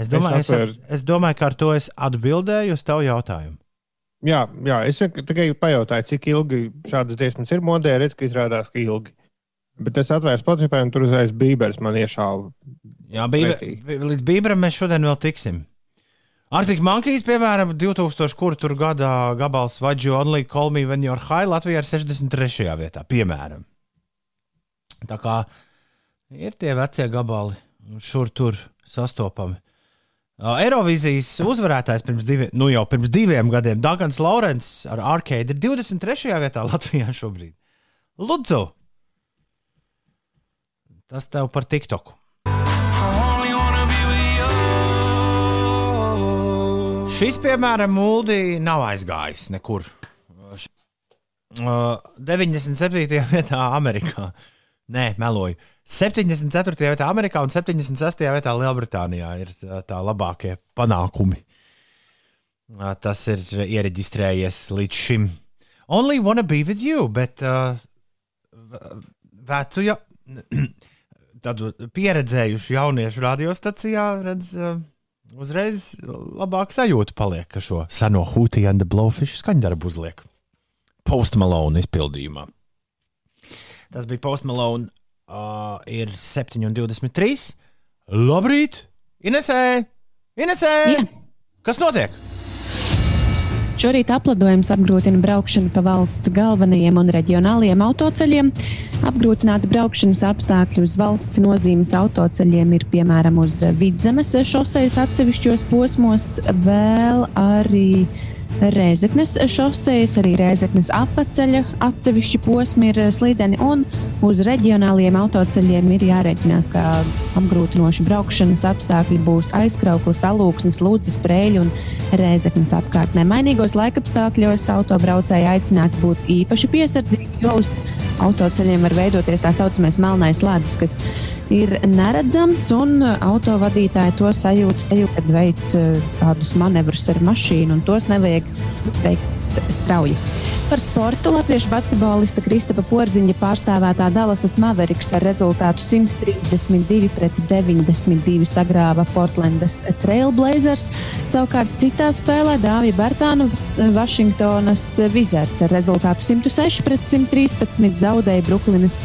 Es domāju, es, atveru- es, es domāju, ka ar to es atbildēju uz tavu jautājumu. Jā, jā, es tikai pajautāju, cik ilgi šādas dziesmas ir modē. Redz, ka izrādās, ka ilgi. Bet es atvēru Spotify un tur uzreiz Bībers man iešāva. Jā, bija, līdz Bībram mēs šodien vēl tiksim. Artiņš Mankīs, piemēram, 2000 kur tur gadā gabals You Only Call Me When You're High Latvijā ir 63. vietā, piemēram. Tā kā ir tie vecie gabali, šur tur sastopami. Eirovīzijas uzvarētājs pirms, divi, nu jau pirms diviem gadiem, Dārgans Laurents ar Arcade ir 23. vietā Latvijā šobrīd. Lūdzu! Tas tev par TikToku. Šis, piemēram, mūldī nav aizgājis nekur. Uh, 97. vietā Amerikā. Nē, meloju. 74. vietā Amerikā un 76. vietā Lielbritānijā ir tā, labākie panākumi. Tas ir iereģistrējies līdz šim. Only wanna be with you, bet uh, vecu, ja, tādu pieredzējušu jauniešu radiostacijā redz. Uh, Uzreiz labāk sajūta paliek, ka šo seno and the Blowfish skaņdarbu uzliek. Post Malone izpildījumā. Tas bija Post Malone. Uh, ir 7,23. Labrīt! Inesē! Inesē! Jā. Kas notiek? Šorīt aplidojums apgrūtina braukšanu pa valsts galvenajiem un reģionālajiem autoceļiem. Apgrūtināti braukšanas apstākļi uz valsts nozīmes autoceļiem ir piemēram uz vidzemes šosejas atsevišķos posmos, vēl arī Rēzeknes šosejas, arī Rēzeknes apceļa atsevišķi posmi ir slīdeni, un uz reģionālajiem autoceļiem ir jārēķinās, ka apgrūtinoši braukšanas apstākļi būs aizkrauklis, alūksnes, lūdzes, prēļu un Rēzeknes apkārtnē. Mainīgos laikapstākļos autobraucēji aicināti būt īpaši piesardzīgi, jo uz autoceļiem var veidoties tā saucamais melnais ledus, kas ir neredzams, un autovadītāji to sajūt, kad veic eh, tādus manevrus ar mašīnu, un tos nevajag veikt strauji. Par sportu Latviešu basketbolista Kristapa Porziņa pārstāvētā Dallasas Mavericks ar rezultātu 132 pret 92 sagrāva Portlandas Trailblazers. Savukārt citā spēlē Dāvija Bērtānovs Vašingtonas Wizards ar rezultātu 106 pret 113 zaudēja Brooklynas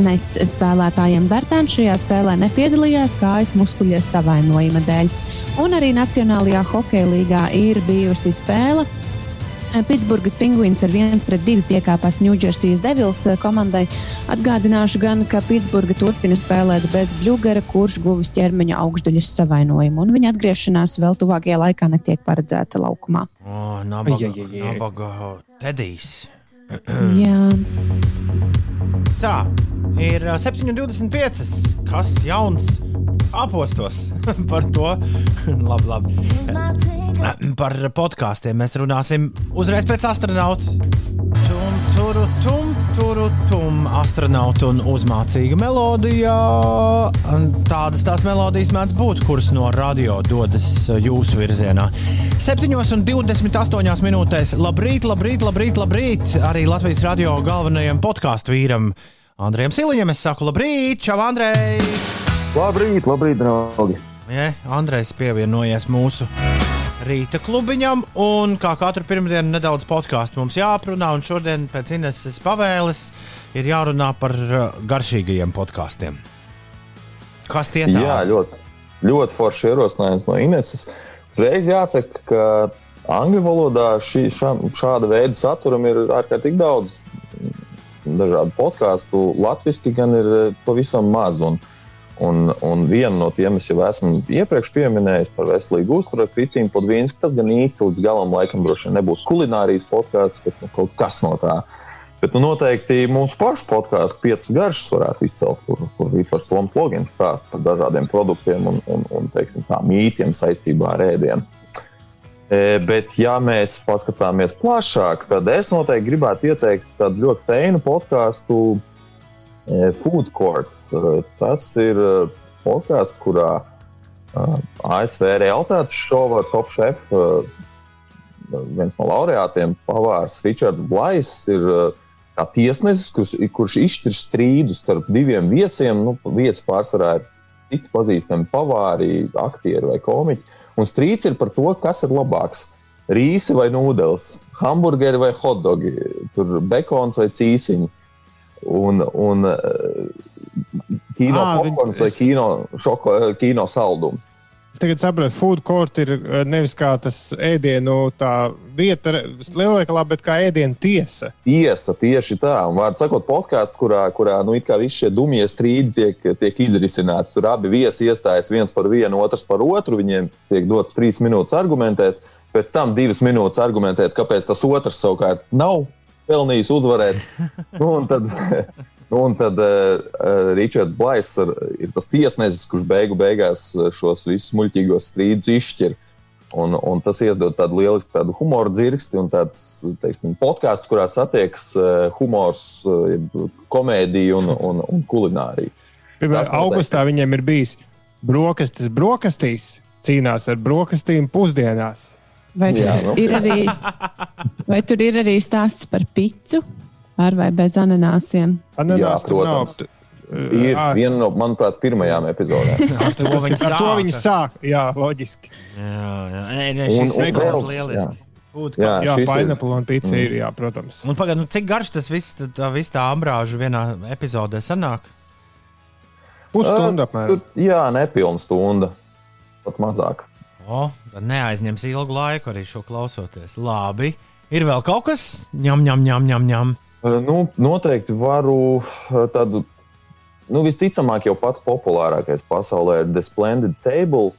Nets spēlētājiem Bērtāns šajā spēlē nepiedalījās kājas muskuļu savainojuma dēļ. Un arī Nacionālajā hokeja līgā ir bijusi spēle. Pitsburgas pingvīns ar 1 pret 2 piekāpās Ņūdžersijas Devils komandai. Atgādināšu gan, ka Pitsburga turpina spēlēt bez Bļūgara, kurš guvis ķermeņa augšdaļas savainojumu, un viņa atgriešanās vēl tuvākajā laikā netiek paredzēta laukumā. O, nabaga, nabaga Tedijs. Jā, Tā ir ā, 7,25. Kas jauns apostos par to? labi, labi. Par podkāstiem mēs runāsim uzreiz pēc astronauta. Tum, turu, tum, turu, tum, astronauta un uzmācīga melodija. Tādas tās melodijas mēdz būt, kuras no radio dodas jūsu virzienā. 7,28 minūtēs. Labrīt, labrīt, labrīt, labrīt. Arī Latvijas radio galvenajam podkāstu vīram Andrejam Siliņam. Es saku, labrīt, čau, Andrej! Labrīt, labrīt, draugi! Ja, Andrejs pievienojies mūsu rīta klubiņam, un kā katru pirmdienu nedaudz podkāstu mums jāaprunā, un šodien pēc Ineses pavēles ir jārunā par uh, garšīgajiem podkāstiem. Kas tie tādi? Jā, ļoti, ļoti forši ierosinājums no Ineses. Reiz jāsaka, ka angļu valodā šī, šā, šāda veida saturam ir ārkārtīgi daudz dažādu podkāstu. Latvijasiski gan ir eh, pavisam maz. Un, un, un viena no tiem es jau esmu iepriekš pieminējis par veselīgu uzturu Kristīnu Podvīnsku. Tas gan īsti līdz galam laikam droši vien nebūs kulinārijas podkāsts, bet nu, kaut kas no tā. Bet nu, noteikti mūsu pašu podkāstu piecas garšas varētu izcelt, kur, kur Rītvars Toms Logins stāsta par dažādiem produktiem un, un, un teiksim, tā, mītiem saistībā ar ēdienu. E, Bet, ja mēs paskatāmies plašāk, tad es noteikti gribētu ieteikt tādu ļoti feinu podkāstu, Food Courts. E, Tas ir e, podkāsts, kurā e, ASV realitātes šova Top Chef, e, viens no laureātiem, pavārs Ričards Blais, ir e, tiesnesis, kurš, kurš izšķir strīdu starp diviem viesiem. Nu, viesi pārsvarā ir citi pazīstami pavāri, aktieri vai komiķi. Un strīds ir par to, kas ir labāks. Rīsi vai nūdeles, hamburgeri vai hotdogi, tur bekons vai cīsiņi. Un, un eh, kino viņi- popkorns vai es- kino, šoko, eh, kino saldumi. Tagad saprotu, food court ir eh, nevis kā tas ēdienu vieta lielveikalā, bet kā ēdienu tiesa. Tiesa, tieši tā. Un, vārdu sakot, podkāsts, kurā, kurā nu, visi šie dumjie strīdi tiek, tiek izrisināti. Tur abi viesi iestājas viens par vienu, otrs par otru. Viņiem tiek dots trīs minūtes argumentēt, pēc tam divas minūtes argumentēt, kāpēc tas otrs savukārt nav pelnījis uzvarēt. Nu, un tad, nu, un tad uh, Ričards Blais ar, ir tas tiesnesis, kurš beigu beigās eh, šos visus muļķīgos strīdus izšķir. Un, un tas iedod tādu lielisku tādu humoru dzirksti un tāds podkāsts, kurā satiekas uh, humors, uh, komēdija un, un, un kulinārija. Piemēram, augustā viņiem ir bijis brokastis, brokastīs, cīnās ar brokastīm pusdienās. Vai, tur Jā, nu. ir arī, vai tur ir arī stāsts par picu ar vai bez ananāsiem? Ananās Jā, tur nav. protams. t- Ir ā, viena no, manuprāt, pirmajām epizodēm. Ar to viņi Ar to viņi sāk. Jā, loģiski. Jā, jā. Nē, nē, Un- šis un veikals vēl- lieliski. Food Jā, Jā, pineapple un pizza ir, jā, protams. Un pagaid, nu, cik garš tas viss, tā, tā, viss tā ambrāža vienā epizodē sanāk? Pusstundu apmēram. Tur, jā, nepilna stunda. Pat mazāk. O, tad neaizņems ilgu laiku arī šo klausoties. Labi. Ir vēl kaut kas? Ņem, ņem, ņem, ņem. ņem. Uh, Nu, noteikti varu uh, tādu, nu, visticamāk, jau pats populārākais pasaulē ir The Splendid Table.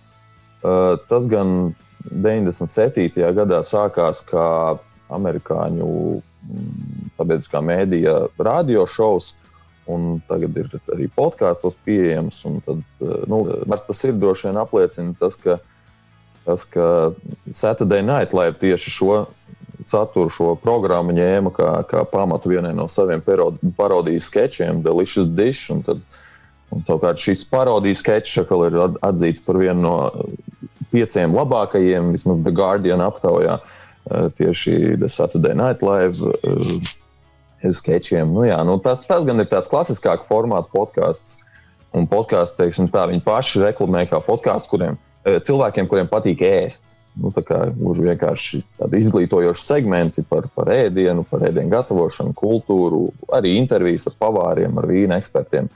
Uh, tas gan 97. gadā sākās kā amerikāņu mm, sabiedriskā mēdīja radiošovs. Un tagad ir arī podkāstos pieejams. Tad, nu, tas ir droši vien apliecina tas, ka, tas, ka Saturday Night Live tieši šo saturu, šo programmu ņēma kā, kā pamatu vienai no saviem parod- parodijas sketčiem, Delicious Dish. Un tad, un, savukārt šis parodijas sketčs atkal ir at- atzīts par vienu no pieciem labākajiem, vismaz The Guardian aptaujā, eh, tieši The Saturday Night Live. eh, Sketčiem. Nu, jā, nu, tas, tas gan ir tāds klasiskāks formāts podkāsts. Un podkāsts, teiksim, tā viņi paši reklamē kā podkāsts, kuriem eh, cilvēkiem, kuriem patīk ēst. Nu, tā kā gluži vienkārši tādi izglītojoši segmenti par, par ēdienu, par ēdienu gatavošanu, kultūru, arī intervijas ar pavāriem, ar vīna ekspertiem.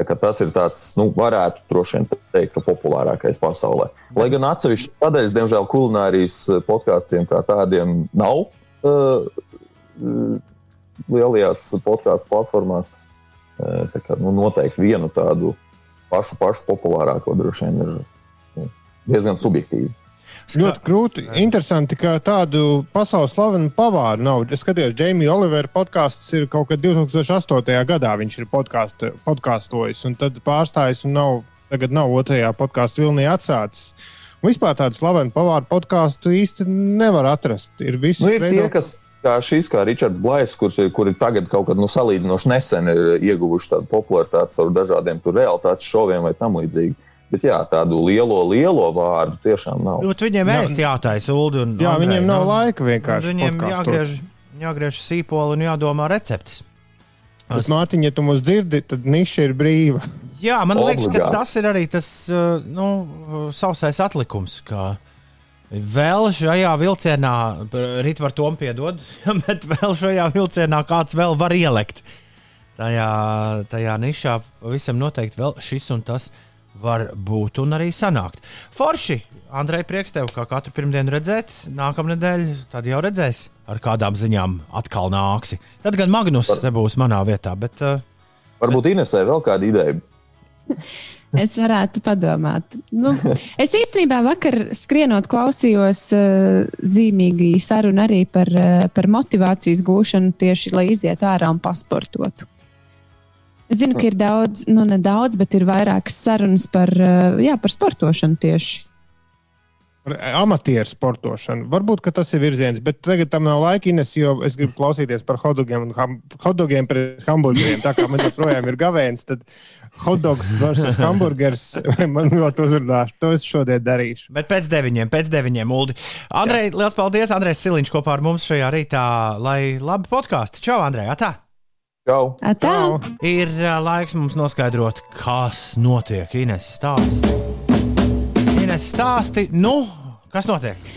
Tas ir tāds, nu, varētu droši vien teikt, ka populārākais pasaulē. Lai gan atsevišķi sadaļas, diemžēl, kulinārijas podkāstiem kā tādiem nav uh, lielajās podkāstu platformās. Uh, kā, nu, noteikti vienu tādu pašu, pašu populārāko droši vien ir diezgan subjektīvi. Ļoti grūti. Interesanti, ka tādu pasaules slavenu pavāru nav. Es skatījos, Jamie Olivera podkāsts ir kaut kad 2008. gadā. Viņš ir podkāst- podkāstojis un tad pārstājis un nav, tagad nav otrajā podkāstu vilnī atsācis. Un vispār tādu slavenu pavāru podkāstu īsti nevar atrast. Ir visi Nu, ir tie, kas kā šīs, kā Ričards Blais, kurš ir, kuri tagad kaut kad nu, salīdzinoši nesen ir ieguvuši tādu popularitāti caur dažādiem tur realitātes šoviem vai tam līdzīgi. Bet jā, tādu lielo, lielo vārdu tiešām nav. Bet viņiem Jā. ēst jātaisa ulu. Un, Jā, Andrej, viņiem nav nu, laika vienkārši. Viņiem jāgriež, jāgriež sīpoli un jādomā receptes. Bet, Mārtiņ, ja tu mūs dzirdi, tad niša ir brīva. Jā, man liekas, ka Obligāti. tas ir arī tas uh, nu, sausais atlikums. ka Vēl šajā vilcienā, rīt var tom piedod, bet vēl šajā vilcienā kāds vēl var ielikt. Tajā, tajā nišā pavisam noteikti vēl šis un tas var būt un arī sanākt. Forši, Andrej, prieks tev, kā katru pirmdienu redzēt. Nākamā nedēļa, tad jau redzēs, ar kādām ziņām atkal nāksi. Tad gan Magnus te būs manā vietā, bet uh, Varbūt Inesē vēl kāda ideja. Es varētu padomāt. Nu, es īstenībā vakar skrienot, klausījos uh, zīmīgi sarunu arī par, uh, par motivācijas gūšanu, tieši lai izietu ārā un pasportotu. Es zinu, ka ir daudz, nu ne daudz, bet ir vairākas sarunas par, uh, jā, par sportošanu tieši. Par Amatieru sportošanu. Varbūt ka tas ir virziens, bet tagad tam nav laika, Ines, jo es gribu klausīties par hotdogiem un ham, hotdogiem pret hamburgeriem. Tā kā man joprojām ir gavēns, tad hotdogs versus hamburgers man ļoti uzrunā. To es šodien darīšu. Bet pēc deviņiem, pēc deviņiem, Ulu. Andrej, liels paldies! Andrejs Siliņš kopā ar mums šajā rītā, lai labi podkāstu. Čau, Andrej! Atā! Čau! Atā. Ir ā, laiks mums noskaidrot, kas notiek. Ines stāsti. Ines stāsti, nu, kas notiek?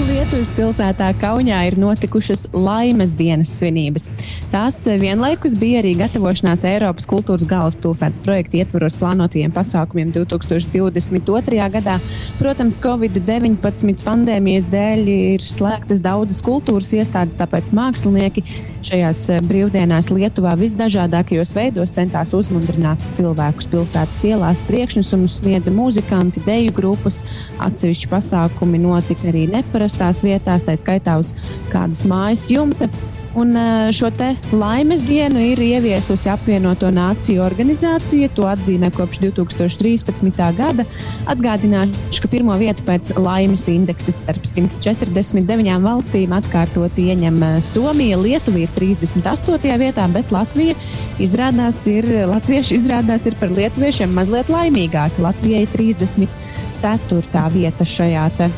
Lietuvas pilsētā Kaunijā ir notikušas laimes dienas svinības. Tās vienlaikus bija arī gatavošanās Eiropas kultūras galvaspilsētas projekta ietvaros plānotajiem pasākumiem 2022. gadā. Protams, Covid-19 pandēmijas dēļ ir slēgtas daudzas kultūras iestādes, tāpēc mākslinieki šajās brīvdienās Lietuvā visdažādākajos veidos centās uzmundrināt cilvēkus pilsētas ielās. Priekšnesumus sniedza muzikanti, deju grupas, atsevišķi pasākumi notika arī neparastās vietās, tā skaitā uz kādas mājas jumta. Un šo te laimes dienu ir ieviesusi apvienoto nāciju organizācija. To atzīmē kopš 2013. gada. Atgādināšu, ka pirmo vietu pēc laimes indeksa starp 149 valstīm atkārtoti ieņem Somija. Lietuva ir 38. vietā, bet Latvija izrādās ir, latvieši izrādās ir par lietuviešiem mazliet laimīgāki. Latvijai 34. vieta šajā te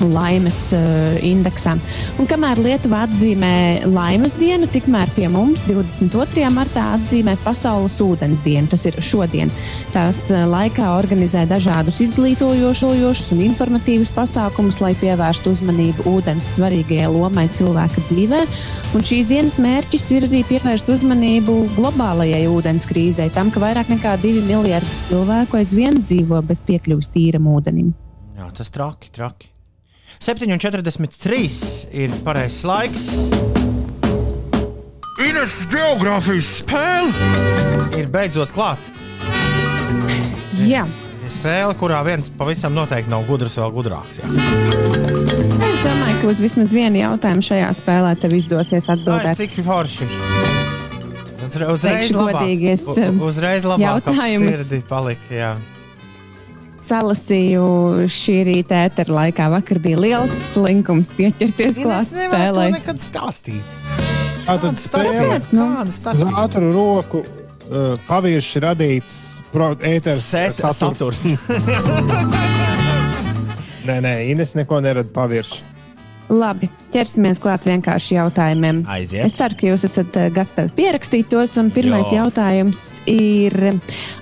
laimes uh, indeksā. Un kamēr Lietuva atzīmē laimes dienu, tikmēr pie mums 22. martā atzīmē Pasaules ūdens dienu. Tas ir šodien. Tās uh, laikā organizē dažādus izglītojošos un informatīvus pasākumus, lai pievērstu uzmanību ūdens svarīgajai lomai cilvēka dzīvē. Un šīs dienas mērķis ir arī pievērst uzmanību globālajai ūdens krīzei, tam, ka vairāk nekā 2 miljardi cilvēku aizvien dzīvo bez piekļuves tīram ūdenim. Jā, tas traki, traki. 7,43 ir pareizais laiks. Ines geogrāfijas spēle ir beidzot klāta. Jā. Ir spēle, kurā viens pavisam noteikti nav gudrs, vēl gudrāks. Jā. Es domāju, ka uz vismaz vienu jautājumu šajā spēlē tev izdosies Ai, atbildēt. cik forši! Uzre- Uzreiz Teikšu labāk, godīgi, es, u- u- uzreiz labāk ap sirdi palika. Jā. Salasīju šī rīta ētera laikā. Vakar bija liels slinkums pieķerties klāt Es nevaru spēlē. to nekad stāstīt. Tātad Kāpēc? Nu, starpība? ātru roku uh, pavirši radīts ēteris Set saturs. Nē, nē, Ines neko nerada pavirši. Labi, ķersimies klāt vienkārši jautājumiem. Aiziet. Es ceru, ka jūs esat eh, gatavi pierakstīt tos. un Pirmais Jā. jautājums ir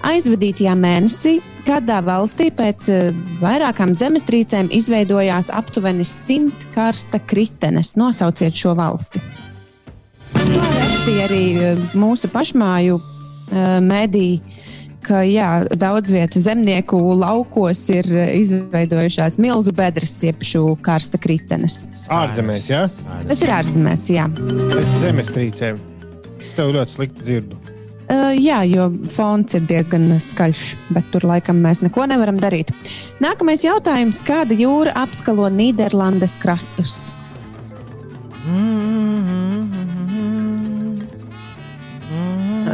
aizvadītajā mēnesī. Kādā valstī pēc eh, vairākām zemestrīcēm izveidojās aptuveni simt karsta kritenes? Nosauciet šo valsti. To rakstīja arī eh, mūsu pašmāju mediji, ka jā, daudz vietu zemnieku laukos ir eh, izveidojušās milzu bedres, jeb šo karsta kritenes. Ārzemēs, jā? Tas ir ārzemēs, jā. Pēc zemestrīcēm. Es tev ļoti slikti dzirdu. Uh, jā, jo fons ir diezgan skaļš, bet tur laikam mēs neko nevaram darīt. Nākamais jautājums. Kāda jūra apskalo Nīderlandes krastus?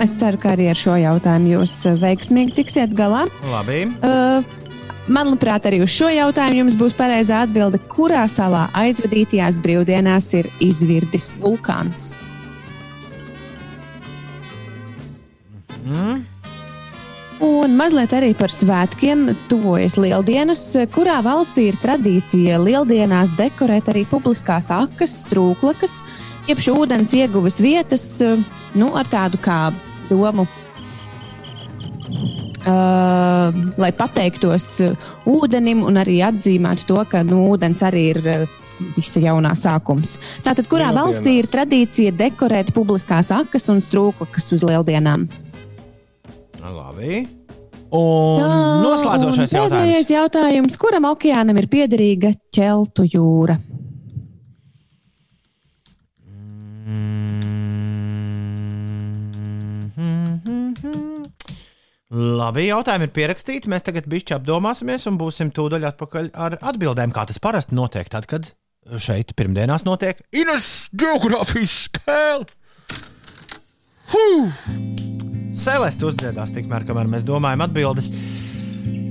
Es ceru, ka arī ar šo jautājumu jūs uh, veiksmīgi tiksiet galā. Labi. Uh, Manuprāt, arī uz šo jautājumu jums būs pareizā atbilde, kurā salā aizvadītajās brīvdienās ir izvirdis vulkāns. Un mazliet arī par svētkiem tuvojas Lieldienas, kurā valstī ir tradīcija Lieldienās dekorēt arī publiskās akas, strūklakas, jeb šo ūdens ieguves vietas nu, ar tādu kā domu. Uh, lai pateiktos uh, ūdenim un arī atzīmētu to, ka nu, ūdens arī ir uh, visa jaunā sākums. Tātad, kurā Lieldienās. valstī ir tradīcija dekorēt publiskās akas un strūklakas uz lieldienām? Labi. Un noslēdzošais un jautājums. Jautājums. Kuram okeānam ir piederīga ķeltu jūra? Labi, jautājumi ir pierakstīti. Mēs tagad bišķi apdomāsimies un būsim tūdaļ atpakaļ ar atbildēm, kā tas parasti notiek. Tad, kad šeit pirmdienās notiek Ines geogrāfijas spēle. Celeste uzdziedās tikmēr, kamēr mēs domājam atbildes.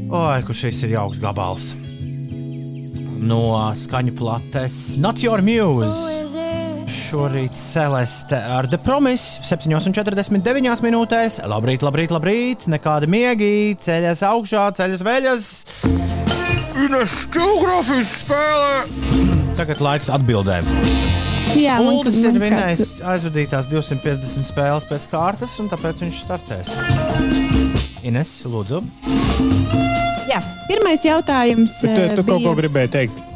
Oi, kurš šis ir jauks gabals. No skaņu plates Not Your Muse. Šorīt Celeste ar The Promise 7,49 minūtēs. Labrīt, labrīt, labrīt. Nekāda miegi, ceļas augšā, ceļas veļas. Ines geogrāfijas spēle. Tagad laiks atbildēm. Jā, Uldis ir vinnējis aizvadītās 250 spēles pēc kārtas, un tāpēc viņš startēs. Ines, lūdzu. Jā, pirmais jautājums. Bet, eh, tu kaut ko bija- gribēji teikt.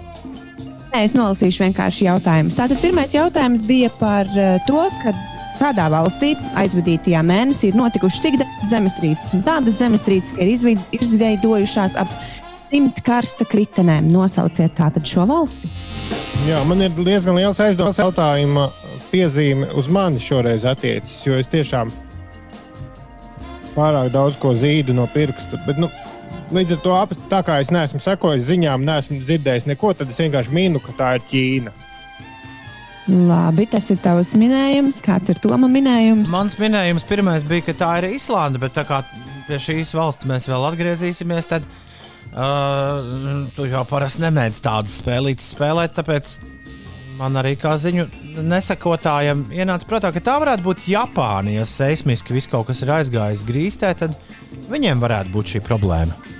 Nē, es nolasīšu vienkārši jautājumus. Tātad pirmais jautājums bija par eh, to, ka kādā valstī aizvadītajā mēnesī ir notikušas tik daudz zemestrīces. Un tādas zemestrīces, ka ir izveid- izveidojušās ap simt karsta kritenēm. Nosauciet tātad šo valsti. Jā, man ir diezgan liels aizdoms jautājuma piezīme uz mani šoreiz attiecas, jo es tiešām pārāk daudz ko zīdu no pirksta. Bet, nu, līdz ar to, tā kā es neesmu sekojis ziņām, neesmu dzirdējis neko, tad es vienkārši minu, ka tā ir Ķīna. Labi, tas ir tavs minējums. Kāds ir Toma minējums? Mans minējums pirmais bija, ka tā ir Islanda, bet tā kā pie šīs valsts mēs vēl atgriezīsimies, tad uh, tu jau parasti nemēdz tādas spēlītas spēlēt, tāpēc man arī kā ziņu nesakotājam ienāca prātā, ka tā varētu būt Japāna. Ja seismiski viss kaut kas ir aizgājis grīstē, tad viņiem varētu būt šī problēma.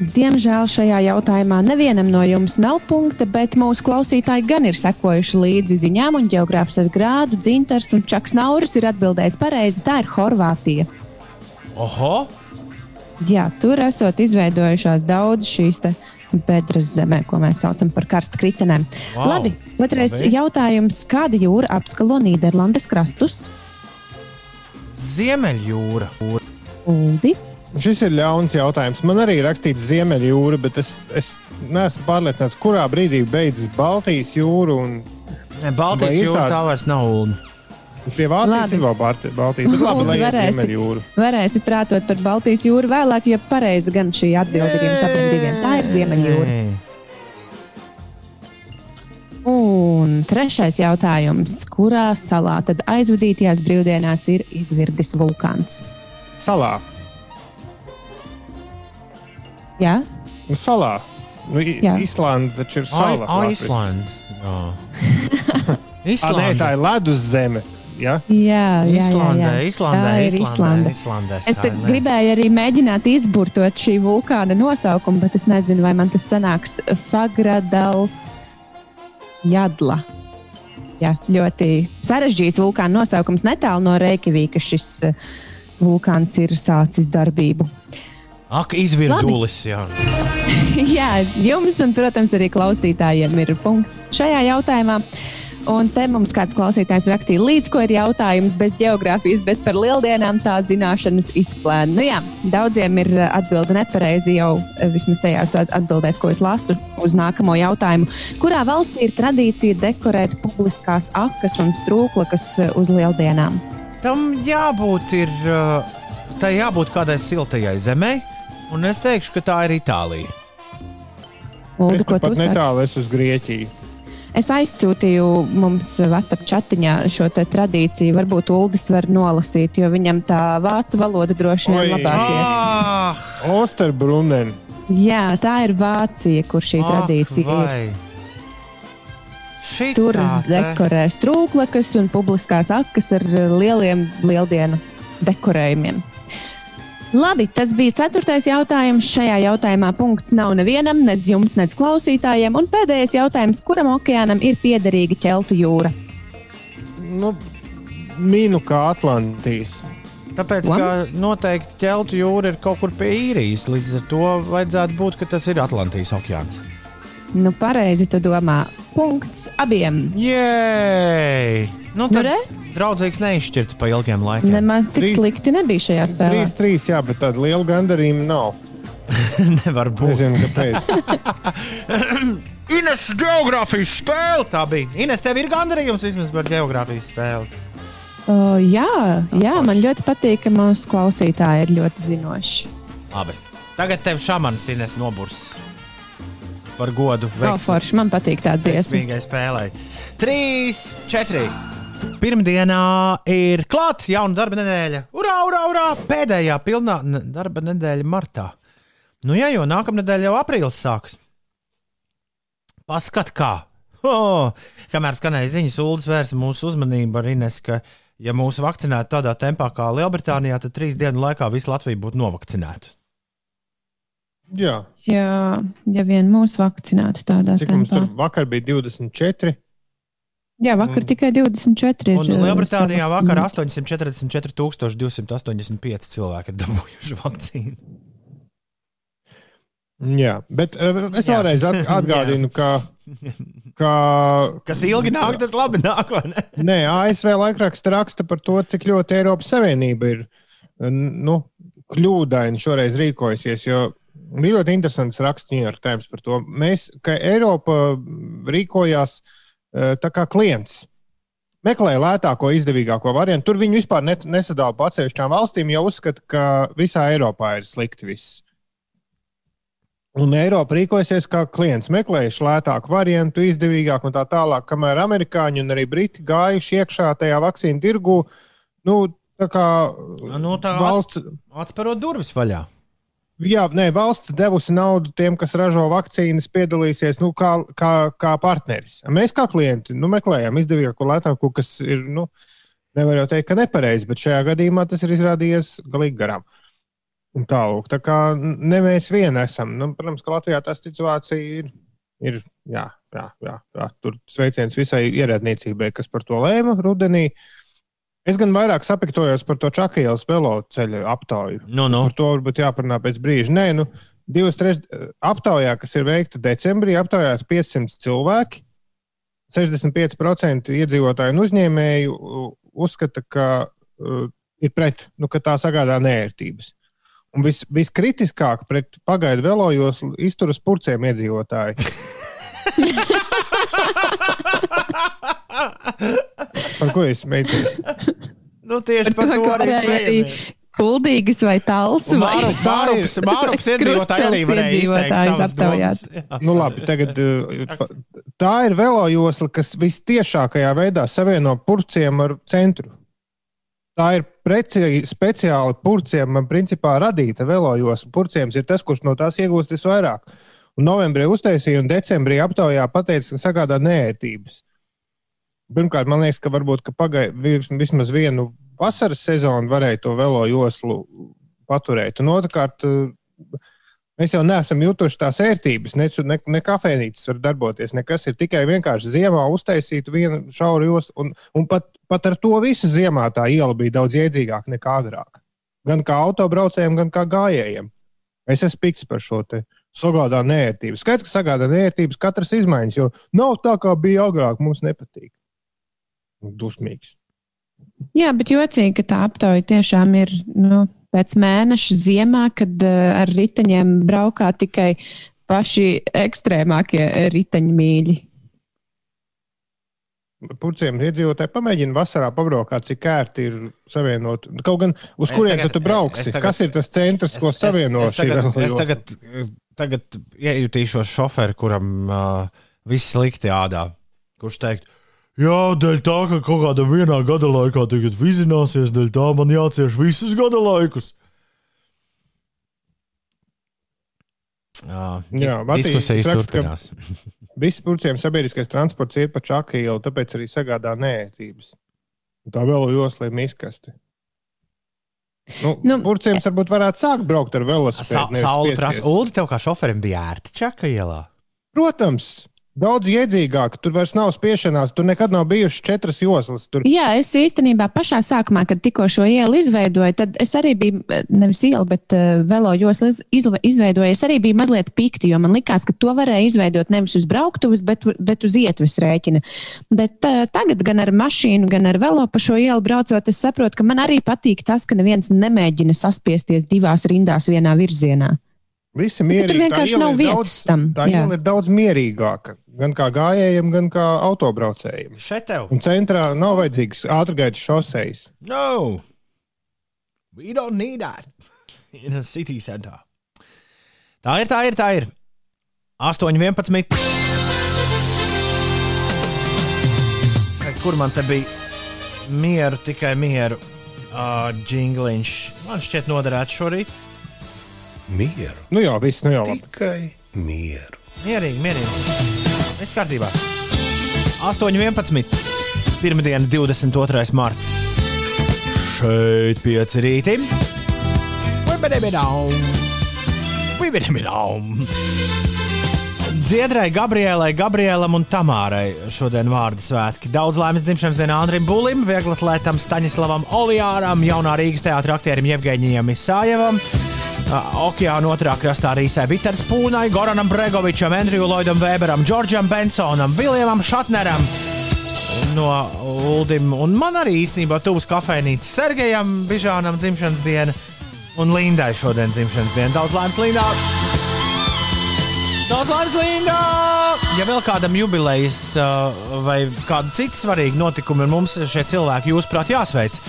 Diemžēl šajā jautājumā nevienam no jums nav punkta, bet mūsu klausītāji gan ir sekojuši līdzi ziņām, un geogrāfijas grādu dzintars un Čaks Nauris ir atbildējis pareizi. Tā ir Horvātija. Oho! Jā, tur esot izveidojušās daudz šīs bedres zemē, ko mēs saucam par karstu kritenēm. Wow, Labi, otrais labi. jautājums. Kāda jūra apskalo Nīderlandes krastus? Ziemeļjūra. Uldi. Šis ir ļauns jautājums. Man arī ir rakstīts Ziemeļjūra, bet es, es neesmu pārliecināts, kurā brīdī beidzas Baltijas jūra un Ne, Baltijas jūra tā vairs nav ulu. pie Vācijas Labi. ir vēl Balti- Baltija. Bet labi, lai Varēsi. Ziemeļjūra. Varēsiet prātot par Baltijas jūru vēlāk, jo pareizi gan šī atbilde ir jums abiem diviem. Tā ir Ziemeļjūra. Un trešais jautājums. Kurā salā tad aizvadītajās brīvdienās ir izvirdis vulkāns? Salā. Jā, Nu, salā. Nu, Jā. Islanda taču ir sala. Ai, latviski. Islanda. Jā. Ah, nē, Islanda. tā ir ledus zeme. Ja? jā, jā. jā, Islandē, jā. Islandē, Tā ir Islandē, Islanda. Islandē. Es gribēju arī mēģināt izburtot šī vulkāna nosaukumu, bet es nezinu, vai man tas sanāks Fagradals Jadla. Jā, ļoti sarežģīts vulkāna nosaukums. Netālu no Reikavīka šis eh, vulkāns ir sācis darbību. Ak, izvirdulis. Jā. Jā, jums un, protams, arī klausītājiem ir punkts šajā jautājumā. Un te mums kāds klausītājs rakstīja, līdz ko ir jautājums bez geogrāfijas, bet par lieldienām tā zināšanas izplēna. Nu jā, daudziem ir eh, atbilde nepareizi jau eh, vismaz tajās at- atbildēs, ko es lasu uz nākamo jautājumu. Kurā valstī ir tradīcija dekorēt publiskās akas un strūklakas eh, uz lieldienām? Tam jābūt ir, tai jābūt kādai siltajai zemē, un es teikšu, ka tā ir Itālija. Uldi, Es ko tu pat saki? netālu esmu uz Grieķiju. Es aizsūtīju mums WhatsApp chatiņā šo tradīciju. Varbūt Uldis var nolasīt, jo viņam tā vācu valoda droši vien ir. Ah, Osterbrunnen. Jā, tā ir Vācija, kur šī tradīcija ir. vai. Šitā Tur te. dekorē strūklakas un publiskās akas ar lieliem lieldienu dekorējumiem. Labi, tas bija ceturtais jautājums. Šajā jautājumā punkts nav nevienam, nedz jums, nedz klausītājiem. Un pēdējais jautājums, kuram okeānam ir piederīga ķeltu jūra? Nu, minu kā Atlantijas. Tāpēc, Ko? ka noteikti ķeltu jūra ir kaut kur pie īrijas. Līdz ar to vajadzētu būt, ka tas ir Atlantijas okeāns. Nu, pareizi tu domā. Punkts abiem. Jē! Nu, Nu, tad re? draudzīgs neizšķirts pa ilgiem laikiem. Nemaz tik Trīs- slikti nebija šajā spēlē. 3-3, jā, bet tāda liela gandarījuma nav. Nevar būt. Nezinu, kāpēc. Ines geogrāfijas spēle tā bija. Ines, tev ir gandarījums vismaz par geogrāfijas spēli. Uh, jā, jā, man ļoti patīk, ka mūsu klausītāji ir ļoti zinoši. Labi. Tagad tev šāmanis Ines noburs par godu veiksmi- Galforši, man patīk tā dziesma. spēlei. 3, 4. Pirmdienā ir klāta jauna darba nedēļa. Urā, urā, urā! Pēdējā pilnā darba nedēļa martā. Nu, jā, jo nākamā nedēļa jau aprīlis sāks. Paskat, kā. Oh, kamēr skanēja ziņas, Ulas vērsa mūsu uzmanību ar Ines, ka, ja mūsu vakcinētu tādā tempā kā Lielbritānijā, tad trīs dienu laikā visa Latvija būtu novakcināta. Jā, Jā, ja vien mūsu vakcinēti tādā cik mums tur tempā. vakar bija 24. Jā, vakar Un- tikai 24. Un uh, Lielbritānijā vakar 844,285 cilvēki ir dabūjuši vakcīnu. Jā, bet uh, es vēlreiz at atgādinu, ka, ka Kas ilgi nāk, tas labi nāk. Nē, ASV laikraksta raksta par to, cik ļoti Eiropas Savienība ir nu, kļūdaini šoreiz rīkojusies. Jo bija ļoti interesants raksts New York Times par to. Mēs, ka Eiropa rīkojās eh, tā kā klients. Meklēja lētāko, izdevīgāko variantu. Tur viņi vispār net, nesadala pa atsevišķām valstīm, jo uzskata, ka visā Eiropā ir slikti viss. Un Eiropa rīkojasies kā klients, meklējuši lētāku variantu, izdevīgāku un tā tālāk, kamēr amerikāņi un arī briti gājuši iekšā tajā vakcīnu tirgu. Nu, tā kā Nu, tā valsts, Atsperot durvis vaļā. Jā, nē, valsts devusi naudu tiem, kas ražo vakcīnas, piedalīsies nu, kā, kā, kā partneris. Mēs kā klienti nu, meklējām izdevīgāko, lētāko, kas ir, nu, nevar jau teikt, ka nepareizi, bet šajā gadījumā tas ir izrādījies galīgi garām. Tālāk, tā kā ne mēs vien esam. Nu, protams, ka Latvijā tā situācija ir. ir jā, jā, jā, jā. Tur sveiciens visai ierēdniecībai, kas par to lēma rudenī. Es gan vairāk sapiktojos par to Čakielas velo ceļu aptauju. Nu, nu. Par to varbūt jāparunā pēc brīža. Nē, nu, divas trešdaļas aptaujā, kas ir veikta decembrī, aptaujāts 500 cilvēki. 65% iedzīvotāju un uzņēmēju uzskata, ka uh, ir pret, nu, ka tā sagādā nērtības. Un vis, viskritiskāk pret pagaidu velojos izturas purciem iedzīvotāji. Par ko es smējos? Nu, tieši par to arī smējamies. Kuldīgas vai tāls. Māru- Mārups Mārups iedzīvotāji arī varēja izteikt. Jā. Nu, labi, tagad, pa- tā ir velojosla, kas visciešākajā veidā savieno purciem ar centru. Tā ir preci, speciāli purciem, man principā radīta velojosla. Purciems ir tas, kurš no tās iegūst visvairāk. Novembrī uztaisīja un decembrī aptaujā pateica, ka sagādā nērtības. Pirmkārt, man liekas, ka varbūt ka vis- vismaz vienu vasaras sezonu varēja to velo joslu paturēt. Un otrkārt, eh, mēs jau neesam jutuši tās ērtības. Ne, ne, ne kafejnīcas var darboties, nekas ir tikai vienkārši ziemā uztaisīt vienu šauru joslu. Un, un pat, pat ar to visu ziemā tā iela bija daudz iedzīgāka nekā agrāk. Gan kā autobraucējiem, gan kā gājējiem. Es esmu piks par šo te. Sagādā nērtības. Skaidrs, ka sagādā nērtības katras izmaiņas, jo nav tā, kā bija agrāk. Mums nepatīk. Dusmīgs. Jā, bet jocīgi, ka tā aptauja tiešām ir nu, pēc mēneša ziemā, kad uh, ar riteņiem braukā tikai paši ekstrēmākie riteņu mīļi. Purciem iedzīvotāji pamēģina vasarā pabraukāt, cik ērti ir savienot. Kaut gan uz Es kurien tagad- tu brauksi? es tagad- Kas ir tas centrs, ko savieno es, es, šī tagad, es tagad, tagad iejutīšos šoferi, kuram uh, viss slikti ādā. Kurš teikt, jā, dēļ tā, ka kaut kādā vienā gada laikā tagad vizināsies, dēļ tā man jācieš visus gada laikus. Jā, dis, Jā, diskusijas ka- turpinās. Visi purciem sabiedriskais transports iet pa čaku ielu, tāpēc arī sagādā nērtības. Un Tā vēl josla ir miskasti. Nu, nu, Nu, purciem varbūt varētu sākt braukt ar Sa velosipēdu. nevis Saula prasa, Ulu, tev kā šoferim bija ērti čaka ielā. Protams, daudz iedzīgāk. Tur vairs nav spiešanās. Tur nekad nav bijušas četras joslas. Tur Jā, es īstenībā pašā sākumā, kad tikko šo ielu izveidoju, tad es arī biju, nevis ielu, bet uh, velo joslu iz- izve- izveidoju. Es arī biju mazliet pikti, jo man likās, ka to varēja izveidot nevis uz brauktuves, bet, bet uz ietves rēķina. Bet uh, tagad gan ar mašīnu, gan ar velo pa šo ielu braucot, es saprotu, ka man arī patīk tas, ka neviens nemēģina saspiesties divās rindās vienā virzienā. visi mierīgi. tur vienkārši iela nav vietas daudz- tam, Tā jā. iela ir daudz mierīgāka. Gan kā gājējiem, gan kā autobraucējiem. Šeit tev. Un centrā nav vajadzīgs ātrgaitas šoseis. No, we don't need that in a city center. Tā ir, tā ir, tā ir. 8, 11. Kur man te bija mieru, tikai mieru uh, jingliņš? Man šķiet, noderētu šorīt. Mieru, Nu jā, viss nu jau tikai mieru. Mierīgi, mierīgi. Viss kārtībā. 8, 11. Pirmdiena, 22. marts. Šeit pieci rīti. Dziedrai, Gabrielai, Gabrielam un Tamārai šodien vārdu svētki. Daudz laimes dzimšanas dienā Andrim Bulim, vieglatlētam Staņislavam Olijāram, jaunā Rīgas teātra aktierim Jevgeņijam Isājevam, okeāna otrā krastā Rīsai Viters Pūnai, Goranam Bregovičam, Andriju Lloydam Weberam, Džordžam Bensonam, Viljamam Šatneram. No Uldim, un man arī īstenībā tuvs kafejnīcas Sergejam Bižānam dzimšanas diena un Lindai šodien dzimšanas diena. Daudz laimes Lindā! Daudz laimes, Linda! Ja vēl kādam jubilejas uh, vai kāda cita svarīga notikuma ir mums šie cilvēki, jūsuprāt, jāsveic,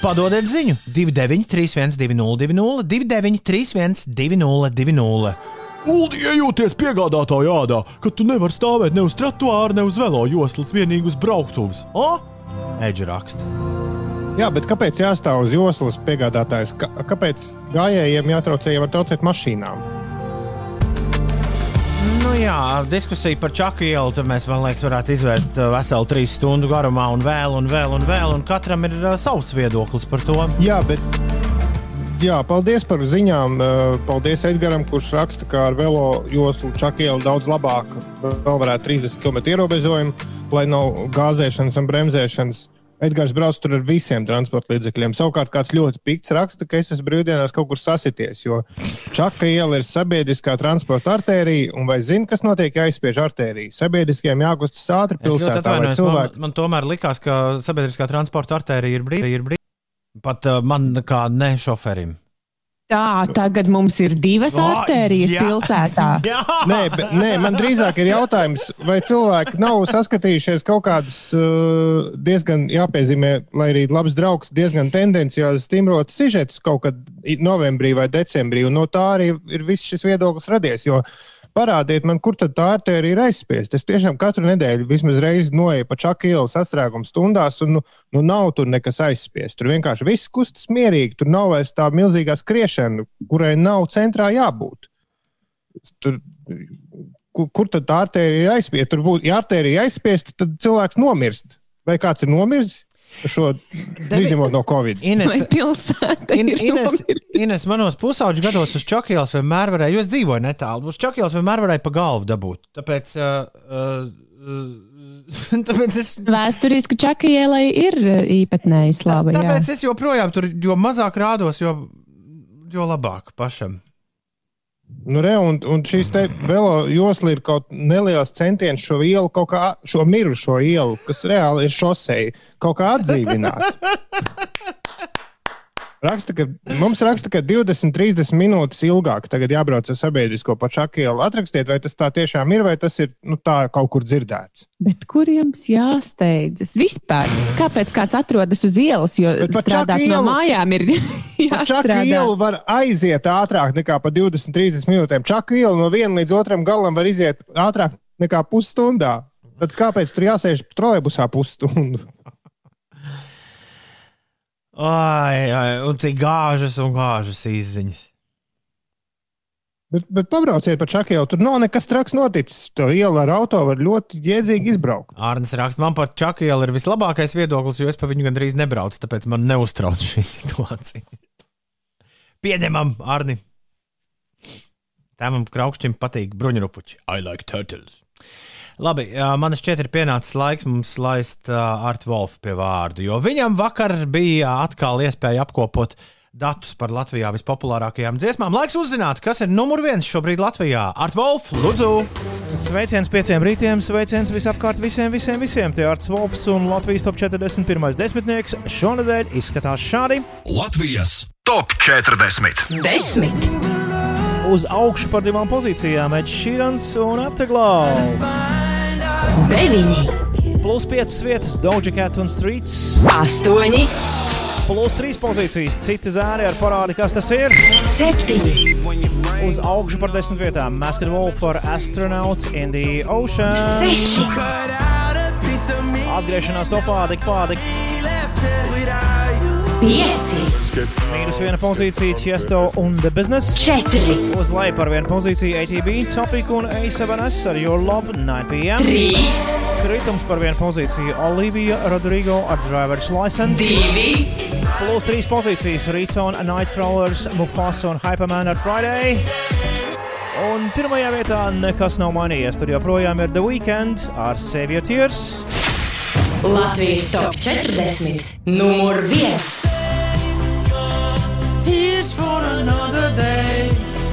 padodiet ziņu 2931, 202, 293, 202. Uldi, ejūties piegādātāju ādā, ka tu nevari stāvēt ne uz trotuāra, ne uz velo joslas, vienīgi uz brauktuves. O? Eģi raksta. Jā, bet kāpēc jāstāv uz joslas piegādātājs? Kāpēc gājējiem jātraucē, var traucēt mašīnām? Nu jā, diskusija par Čaku ielu. Mēs, man liekas, varētu izvērst uh, veselu trīs stundu garumā, un vēl, un vēl, un vēl. Un katram ir uh, savs viedoklis par to. Jā, bet jā, paldies par ziņām. Uh, Paldies Edgars, kurš raksta, ka ar velo joslu Čakielu daudz labāk vēl varētu 30 km ierobežojumu, lai nav gāzēšanas un bremzēšanas. Edgars brauc tur ar visiem transporta līdzekļiem. Savukārt kāds ļoti pikts raksta, ka es esmu brīvdienās kaut kur sasities, jo Čaka iela ir sabiedriskā transporta artērija, un vai zina, kas notiek, ja aizspiež artēriju? Sabiedriskajiem jākustas ātri pilsētā, atvainojos. Man, cilvēki. man tomēr likās, ka sabiedriskā transporta artērija. Ir brīva. Pat uh, man kā ne šoferim. Tā, tagad mums ir divas O, artērijas jā. pilsētā. Jā, Nē, bet, nē, man drīzāk ir jautājums, vai cilvēki nav saskatījušies kaut kādas uh, diezgan jāpiezīmē, lai arī labs draugs, diezgan tendenciāli stimulot sižetus kaut kad novembrī vai decembrī. No tā arī ir viss šis viedoklis radies. Jo parādiet man, kur tad tā artērija ir aizspiesta. Es tiešām katru nedēļu vismaz reizi noeju pa čaku ielu sastrēgumu stundās, un nu, nu nav tur nekas aizspiest. Tur vienkārši viss kustas mierīgi, tur nav vairs tā milzīgā skriešana, kurai nav centrā jābūt. Tur, kur, kur tad tā artērija ir aizspiesta? Tur būtu, ja artērija ir aizspiesta, tad cilvēks nomirst. Vai kāds ir nomiris? Šo izņemot no Covid. Ines, pilsēta In, Ines? Ines manos pusauģu gados uz Čakielas vienmēr varēja, jo es dzīvoju netālu, uz Čakielas vienmēr varēja pa galvu dabūt. Tāpēc, uh, uh, tāpēc es. Vēsturiski Čakijēlai ir uh, īpatnēji slava. jā. Tāpēc es joprojām tur, jo mazāk rādos, jo, jo labāk pašam. Nu, re, un, un šīs velo josla ir kaut neliels centiens šo ielu, kaut kā šo mirušo ielu, kas reāli ir šoseja, kaut kā atdzīvināt. Raksta, ka, mums raksta, ka 20, 30 minūtes ilgāk tagad jābrauc ar sabiedrisko pa čakielu. Atrakstiet, vai tas tā tiešām ir, vai tas ir nu, tā kaut kur dzirdēts. Bet kur jums jāsteidzas? Vispār, kāpēc kāds atrodas uz ielas, jo strādāt no mājām ir jāstrādā. ielu var aiziet ātrāk nekā pa 20, 30 minūtēm. Čaku ielu no viena līdz otram galam var iziet ātrāk nekā pusstundā. Tad kāpēc tur jāsēž trolēbusā pusstundu? Ai, ai, un tik gāžas un gāžas izziņas. Bet, bet pabrauciet pa Čakielu, tur nav nekas traks noticis. To ielu ar auto var ļoti jēdzīgi izbraukt. Ārnis raksta, man pat Čakiela ir vislabākais viedoklis, jo es pa viņu gandrīz nebraucu, tāpēc man neuztrauc šī situācija. Pieņemam, Arni. Tēvam kraukšķim patīk bruņurupuči. I like turtles. Labi, man šķiet, ir pienācis laiks mums laist Artu Wolfu pie vārdu, jo viņam vakar bija atkal iespēja apkopot datus par Latvijā vispopulārākajām dziesmām. Laiks uzzināt, kas ir numur viens šobrīd Latvijā. Art Wolf, lūdzu! Sveiciens pieciem rītiem, sveiciens visapkārt visiem, visiem, visiem. Tie ir Arts Volfs un Latvijas top 41. desmitnieks. Šonadēļ izskatās šādi. Latvijas top 40. Desmit, Uz augšu par divām pozīcijām - Edge Sheerans un Afterglow. 9, plus 5 vietas, Doja Cat un Streets, 8, plus 3 pozīcijas, citi zēri ar parādi, kas tas ir, 7, uz augšu par 10 vietām, Masked Wolf for Astronauts in the Ocean, 6, atgriešanās topā, tik pāri. 5. Mīnus viena pozīcija, Chesto un The Business. 4. Uz leju par vienu pozīciju, ATB, Topic un A7S ar Your Love 9PM. 3. Kritums par vienu pozīciju, Olivia Rodrigo ar Driver's License. 2. Plus 3 pozīcijas, Return, Nightcrawlers, Mufasa un Hyperman ar Friday. Un pirmajā vietā nekas nav mainījies, tur joprojām ir The Weekend ar Savior Tears. Latvijas top 40, numur viens. Tears for another day.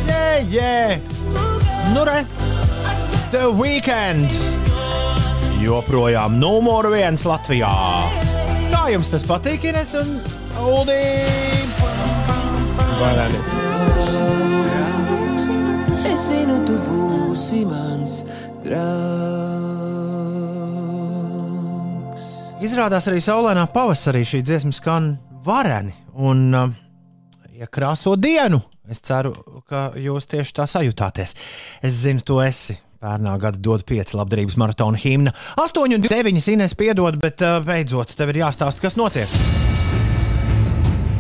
Yeah, yeah. Nu, re. The weekend. Joprojām numur viens Latvijā. Kā jums tas patīk, Ines un Uldi? Varēni. Es zinu, tu būsi mans draugs. Izrādās arī saulainā pavasarī šī dziesma skan vareni un uh, iekrāso dienu. Es ceru, ka jūs tieši tā sajutāties. Es zinu, tu esi. Pērnā gada dod 5 labdarības maratona himna. 8 un 9 Ines piedod, bet uh, beidzot tev ir jāstāsta, kas notiek.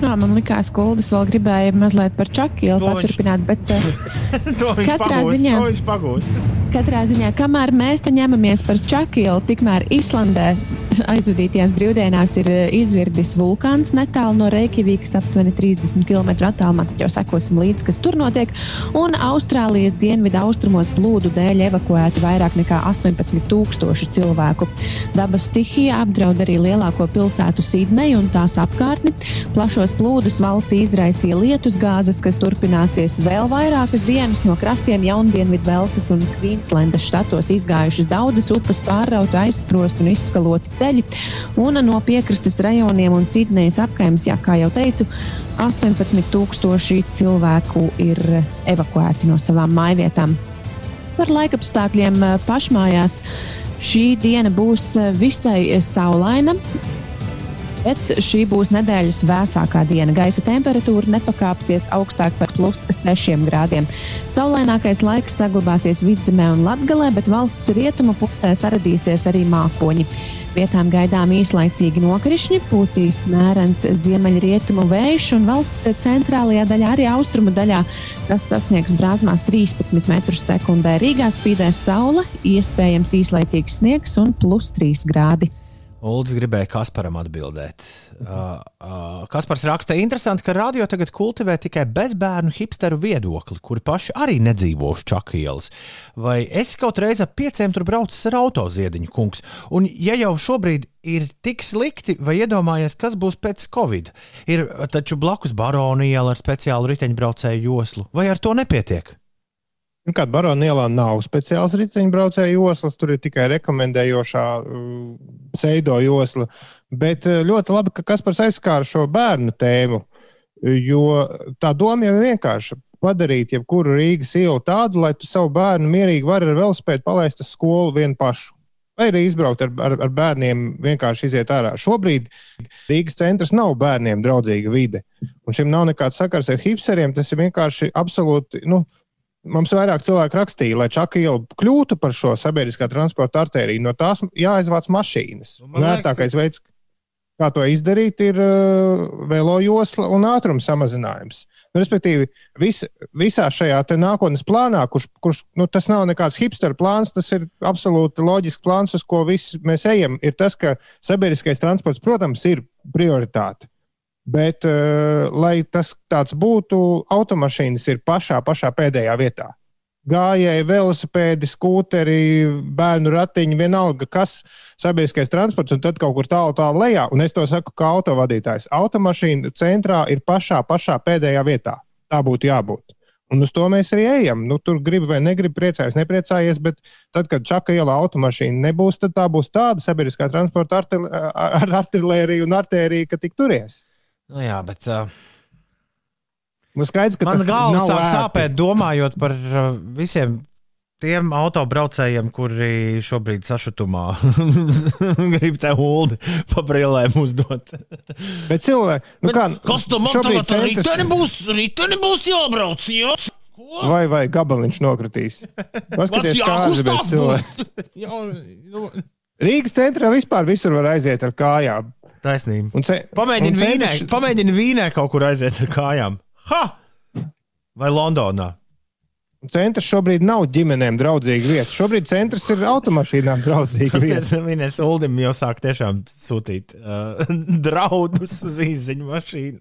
Jā, man likās, ka Uldis vēl gribēja mazliet par Čakielu To viņš- paturpināt, bet uh, to viņš Katrā pagūs. ziņā. To viņš pagūs. katrā ziņā, kamēr mēs te ņemamies par Čakielu, tikmēr Islandē aizvadītajās brīvdienās ir eh, izvirdis vulkāns netālu no Reikjavīkas, aptuveni 30 km attālumā. Tad jau sekosim līdzi, kas tur notiek. Un Austrālijas dienvidu austrumos plūdu dēļ evakuēti vairāk nekā 18,000 cilvēku. Dabas stihija apdraud arī lielāko pilsētu Sidneju un tās apkārtni. Plašos plūdus valstī izraisīja lietusgāzes, kas turpināsies vēl vairākas dienas no krastiem Jaundienvidu Velsas un Kvīnslendas štatos izgājušas daudzas upes pārrautu aizsprost un izskaloti ceļi, un no piekrastes rajoniem un Sidnejas apkaimes, jā, kā jau teicu, 18,000 cilvēku ir evakuēti no savām mājvietām. Par laikapstākļiem eh, pašmājās šī diena būs eh, visai saulaina. Bet šī būs nedēļas vēsākā diena. Gaisa temperatūra nepakāpsies augstāk par plus 6 grādiem. Saulainākais laiks saglabāsies vidzemē un latgalē, bet valsts rietumu pusē saradīsies arī mākoņi. Vietām gaidām īslaicīgi nokrišņi, pūtīs mērens ziemeļrietumu vējš, un valsts centrālajā daļā, arī austrumu daļā, tas sasniegs brāzmās 13 m2. Rīgā spīdēs saule, iespējams īslaicīgs sniegs un plus 3 grādi. Uldis gribēja Kasparam atbildēt. Uh, uh, Kaspars raksta, interesanti, ka radio tagad kultivē tikai bezbērnu hipsteru viedokli, kuri paši arī nedzīvo uz čakielas. Vai esi kaut reiz ap pieciem tur braucis ar autoziediņu, kungs? Un ja jau šobrīd ir tik slikti, vai iedomājies, kas būs pēc covid? Ir taču blakus barona iela ar speciālu riteņbraucēju joslu, vai ar to nepietiek? Kāda barona ielā nav speciāls riteņbraucēju joslas, tur ir tikai rekomendējošā uh, pseido josla. Bet uh, ļoti labi, ka Kaspars aizskāra šo bērnu tēmu, jo tā doma jau ir vienkārša. Padarīt jebkuru Rīgas ielu tādu, lai tu savu bērnu mierīgi vari ar velospēdu palaist uz skolu vienu pašu. Vai arī izbraukt ar, ar, ar bērniem, vienkārši iziet ārā. Šobrīd Rīgas centrs nav bērniem draudzīga vide. Un šim nav nekāds sakars ar hipsteriem. Tas ir vienkārši absolūti. Nu, Mums vairāk cilvēku rakstīja, lai Čaka iela kļūtu par šo sabiedriskā transporta artēriju. No tās jāizvāc mašīnas. Nu, man liekas, Vērtākais veids, kā to izdarīt, ir uh, velo josla un ātruma samazinājums. Nu, respektīvi, vis, visā šajā nākotnes plānā, kurš, kurš nu, tas nav nekāds hipster plāns, tas ir absolūti loģisks plāns, uz ko visi mēs ejam, ir tas, ka sabiedriskais transports, protams, ir prioritāte. Bet, uh, lai tas tāds būtu, automašīnas ir pašā, pašā pēdējā vietā. Gājēji, velosipēdi, skūteri, bērnu ratiņi, vienalga, kas sabiedriskais transports, un tad kaut kur tālu, tālu lejā. Un es to saku kā autovadītājs. Automašīna centrā ir pašā, pašā pēdējā vietā. Tā būtu jābūt. Un uz to mēs arī ejam. Nu, tur gribi vai negribi, priecājies, nepriecājies, bet tad, kad čaka ielā automašīna nebūs, tad tā būs tāda sabiedriskā transporta artil ar artilēriju un artēriju, ka tik turies. Nu, jā, bet. Uh... Nu, skaidrs, ka Man tas galva sāk ērti. sāpēt, domājot par uh, visiem tiem autobraucējiem, kuri šobrīd sašutumā grib te ulu pa brīlēm uzdot. Bet cilvēki, nu kā, Kas tam motivē? centrs- Riteni būs, riteni būs jābrauc, jo? Vai, vai gabaliņš nokritīs? Paskaties, cilvēka. Jā, nu, Rīgas centrā vispār visur var aiziet ar kājām. Taisnība. Ce, Pamēģini vīnē, centrs- pamēģini vīnē kaut kur aiziet ar kājām. Ha! Vai Londonā? Centrs šobrīd nav ģimenēm draudzīga vieta. Šobrīd centrs ir automašīnām draudzīga vieta. Vīnēs Uldim jau sāk tiešām sūtīt uh, draudus uz īziņu mašīnu.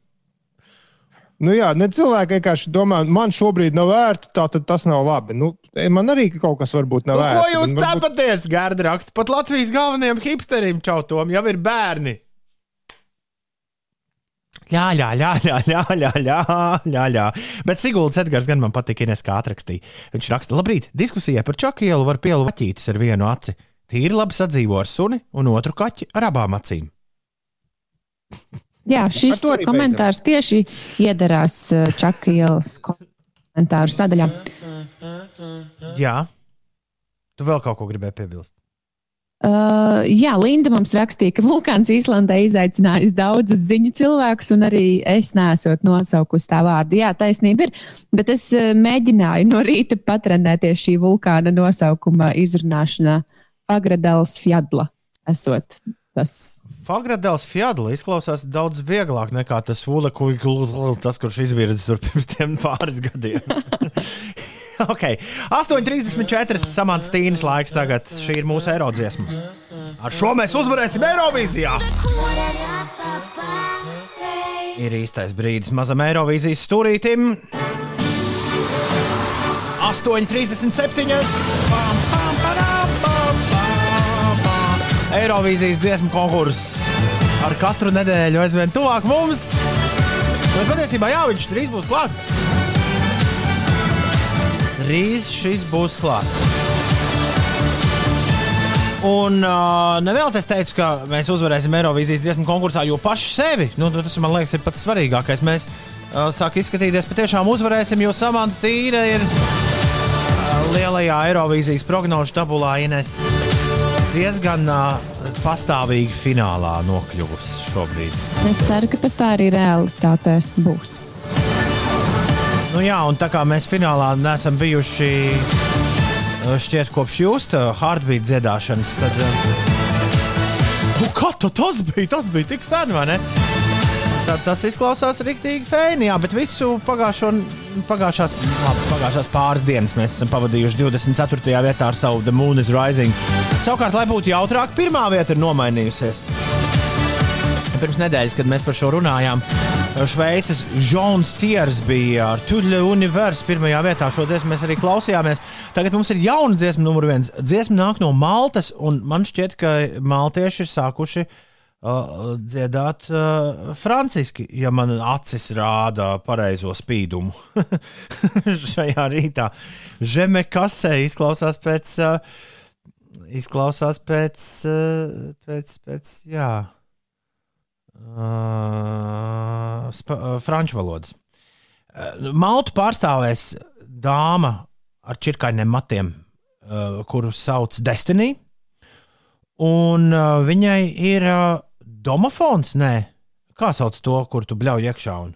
Nu jā, ne cilvēki vienkārši domā, man šobrīd nav vērts, tā tad tas nav labi. Nu, man arī kaut kas varbūt nav Nu, vērts. ko jūs bet varbūt- cepaties, Gārda raksta? Pat Latvijas galvenajiem hipsteriem čautom jau ir bērni. Jā, jā, jā, jā, jā, jā, jā, jā, jā. Bet Siguldas Edgars gan man patīk, Ines kā atrakstīja. Viņš raksta, labrīt, diskusijā par čakielu var pielu vaķītis ar vienu aci. Tīri labi sadzīvo ar suni un otru kaķi ar abām acīm. Jā, šis komentārs tieši iedarās uh, Čaka ielas komentāru sadaļā. Jā, tu vēl kaut ko gribēji piebilst. Uh, jā, Linda mums rakstīja, ka vulkāns Īslandē izaicinājis daudzus ziņu cilvēkus, un arī es nesot nosaukusi tā vārdu. Jā, taisnība ir, bet es uh, mēģināju no rīta patrenēties šī vulkāna nosaukuma izrunāšanā. Agradēls Fjadla esot tas. Fagradēls Fjadla izklausās daudz vieglāk nekā tas Vula, tas, kurš izvirza tur pirms pāris gadiem. ok, 8,34 samants tīnas laiks tagad. Šī ir mūsu eirodziesma. Ar šo mēs uzvarēsim Eirovīzijā! Ir īstais brīdis mazam Eirovīzijas stūrītim. 8,37. Pam, pam, parām, pam, pam, pam. Eirovīzijas dziesmu konkurss ar katru nedēļu aizvien tuvāk mums. Bet patiesībā jā, viņš drīz būs klāts. Drīz šis būs klāts. Un uh, nevēl es teicu, ka mēs uzvarēsim Eirovīzijas dziesmu konkursā, jo paši sevi, nu, tas man liekas, ir pats svarīgākais. Mēs uh, sākam izskatīties, patiešām uzvarēsim, jo Samanta Tīra ir uh, lielajā Eirovīzijas prognožu tabulā Ines diezgan uh, pastāvīgi finālā nokļuvusi šobrīd. Es ceru, ka tas tā arī realitāte būs. Nu jā, un tā kā mēs finālā neesam bijuši uh, šķiet kopš jūsu heartbeat dziedāšanas, tad. uh, Nu, kā ta- tas bija? Tas bija tik sen, vai ne? Tad tas izklausās rīktīgi fēni, jā, bet visu pagājušo, pagājušās, labi, pagājušās pāris dienas mēs esam pavadījuši 24. vietā ar savu The Moon is Rising. Savukārt, lai būtu jautrāk, pirmā vieta ir nomainījusies. Pirms nedēļas, kad mēs par šo runājām, Šveices Žons Tiers bija ar Tuļu Universu pirmajā vietā. Šo dziesmu mēs arī klausījāmies. Tagad mums ir jauna dziesma, numur viens. Dziesma nāk no Maltas, un man šķiet, ka maltieši ir sākuši uh, dziedāt uh, franciski, ja man acis rāda pareizo spīdumu šajā rītā. Žeme kasē izklausās pēc. Uh, izklausās pēc, uh, pēc, pēc jā, uh, uh, franču valodas. Uh, Maltu pārstāvēs dāma ar čirkainiem matiem, uh, kuru sauc Destiny. Un uh, viņai ir uh, domofons, nē, kā sauc to, kur tu bļauj iekšā. Un...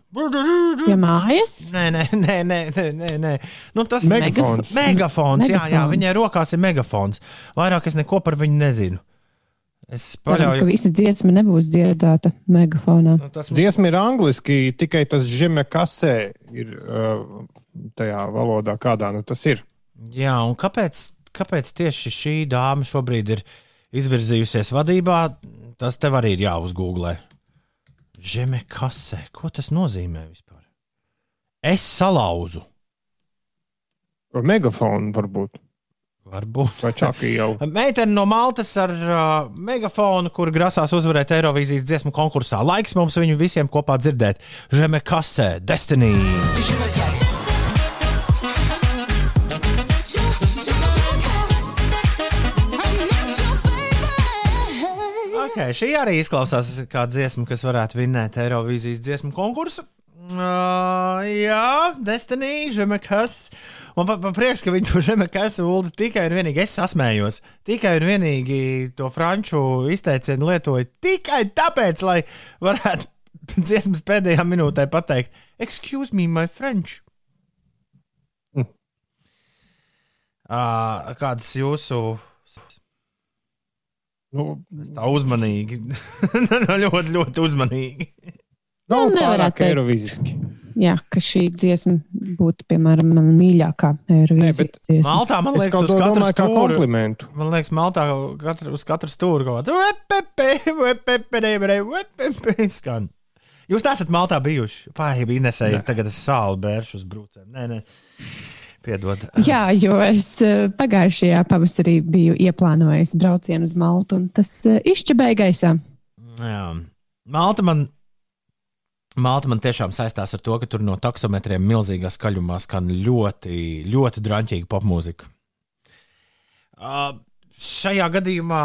Pie mājas? Nē, nē, nē, nē, nē, nē, nē. Nu, tas Megafons. Megafons, jā, jā, Megafons. viņai rokās ir megafons. Vairāk es neko par viņu nezinu. Es Cerams, ka paļauju. visa dziesma nebūs dziedāta megafonā. Nu, tas mums... Dziesma ir angliski, tikai tas žeme kasē ir uh, tajā valodā, kādā nu tas ir. Jā, un kāpēc, kāpēc tieši šī dāma šobrīd ir izvirzījusies vadībā? Tas tev arī ir jāuzgooglē. Žeme kasē, ko tas nozīmē vispār? Es salauzu. Megafonu varbūt. Varbūt. Vai čakī jau. Meitene no Maltas ar uh, megafonu, kur grasās uzvarēt Eirovīzijas dziesmu konkursā. Laiks mums viņu visiem kopā dzirdēt. Žeme kasē, Destiny! Okay, šī arī izklausās kā dziesma, kas varētu vinnēt Eirovīzijas dziesmu konkursu. Uh, jā, Destiny, Žemekas. Man pa, pa prieks, ka viņi to Žemekas uldi tikai un vienīgi es sasmējos. Tikai un vienīgi to franču izteicienu lietoju tikai tāpēc, lai varētu dziesmas pēdējā minūtē pateikt, Excuse me, my French. Hm. Uh, kādas jūsu Nu, tā uzmanīgi? Nu, ļoti, ļoti uzmanīgi. Nav Nu, nevarētu teikt. eiroviziski. Jā, ka šī dziesma būtu, piemēram, mana mīļākā Eirovīzijas dziesma. Maltā, man liekas, uz katru stūri. komplimentu. Man liekas, Maltā katru, uz katru stūri kaut kāda skan. Jūs neesat Maltā bijuši. Pārējie Inesēji, tagad es sāli bēršu uz brūcēm. Nē, nē, piedod. Jā, jo es eh, pagājušajā pavasarī biju ieplānojis braucienu uz Maltu, un tas eh, izčabēja gaisā. Jā. Malta man. Malta man tiešām saistās ar to, ka tur no taksometriem milzīgā skaļumā skan ļoti, ļoti drāmīga popmūzika. Uh, šajā gadījumā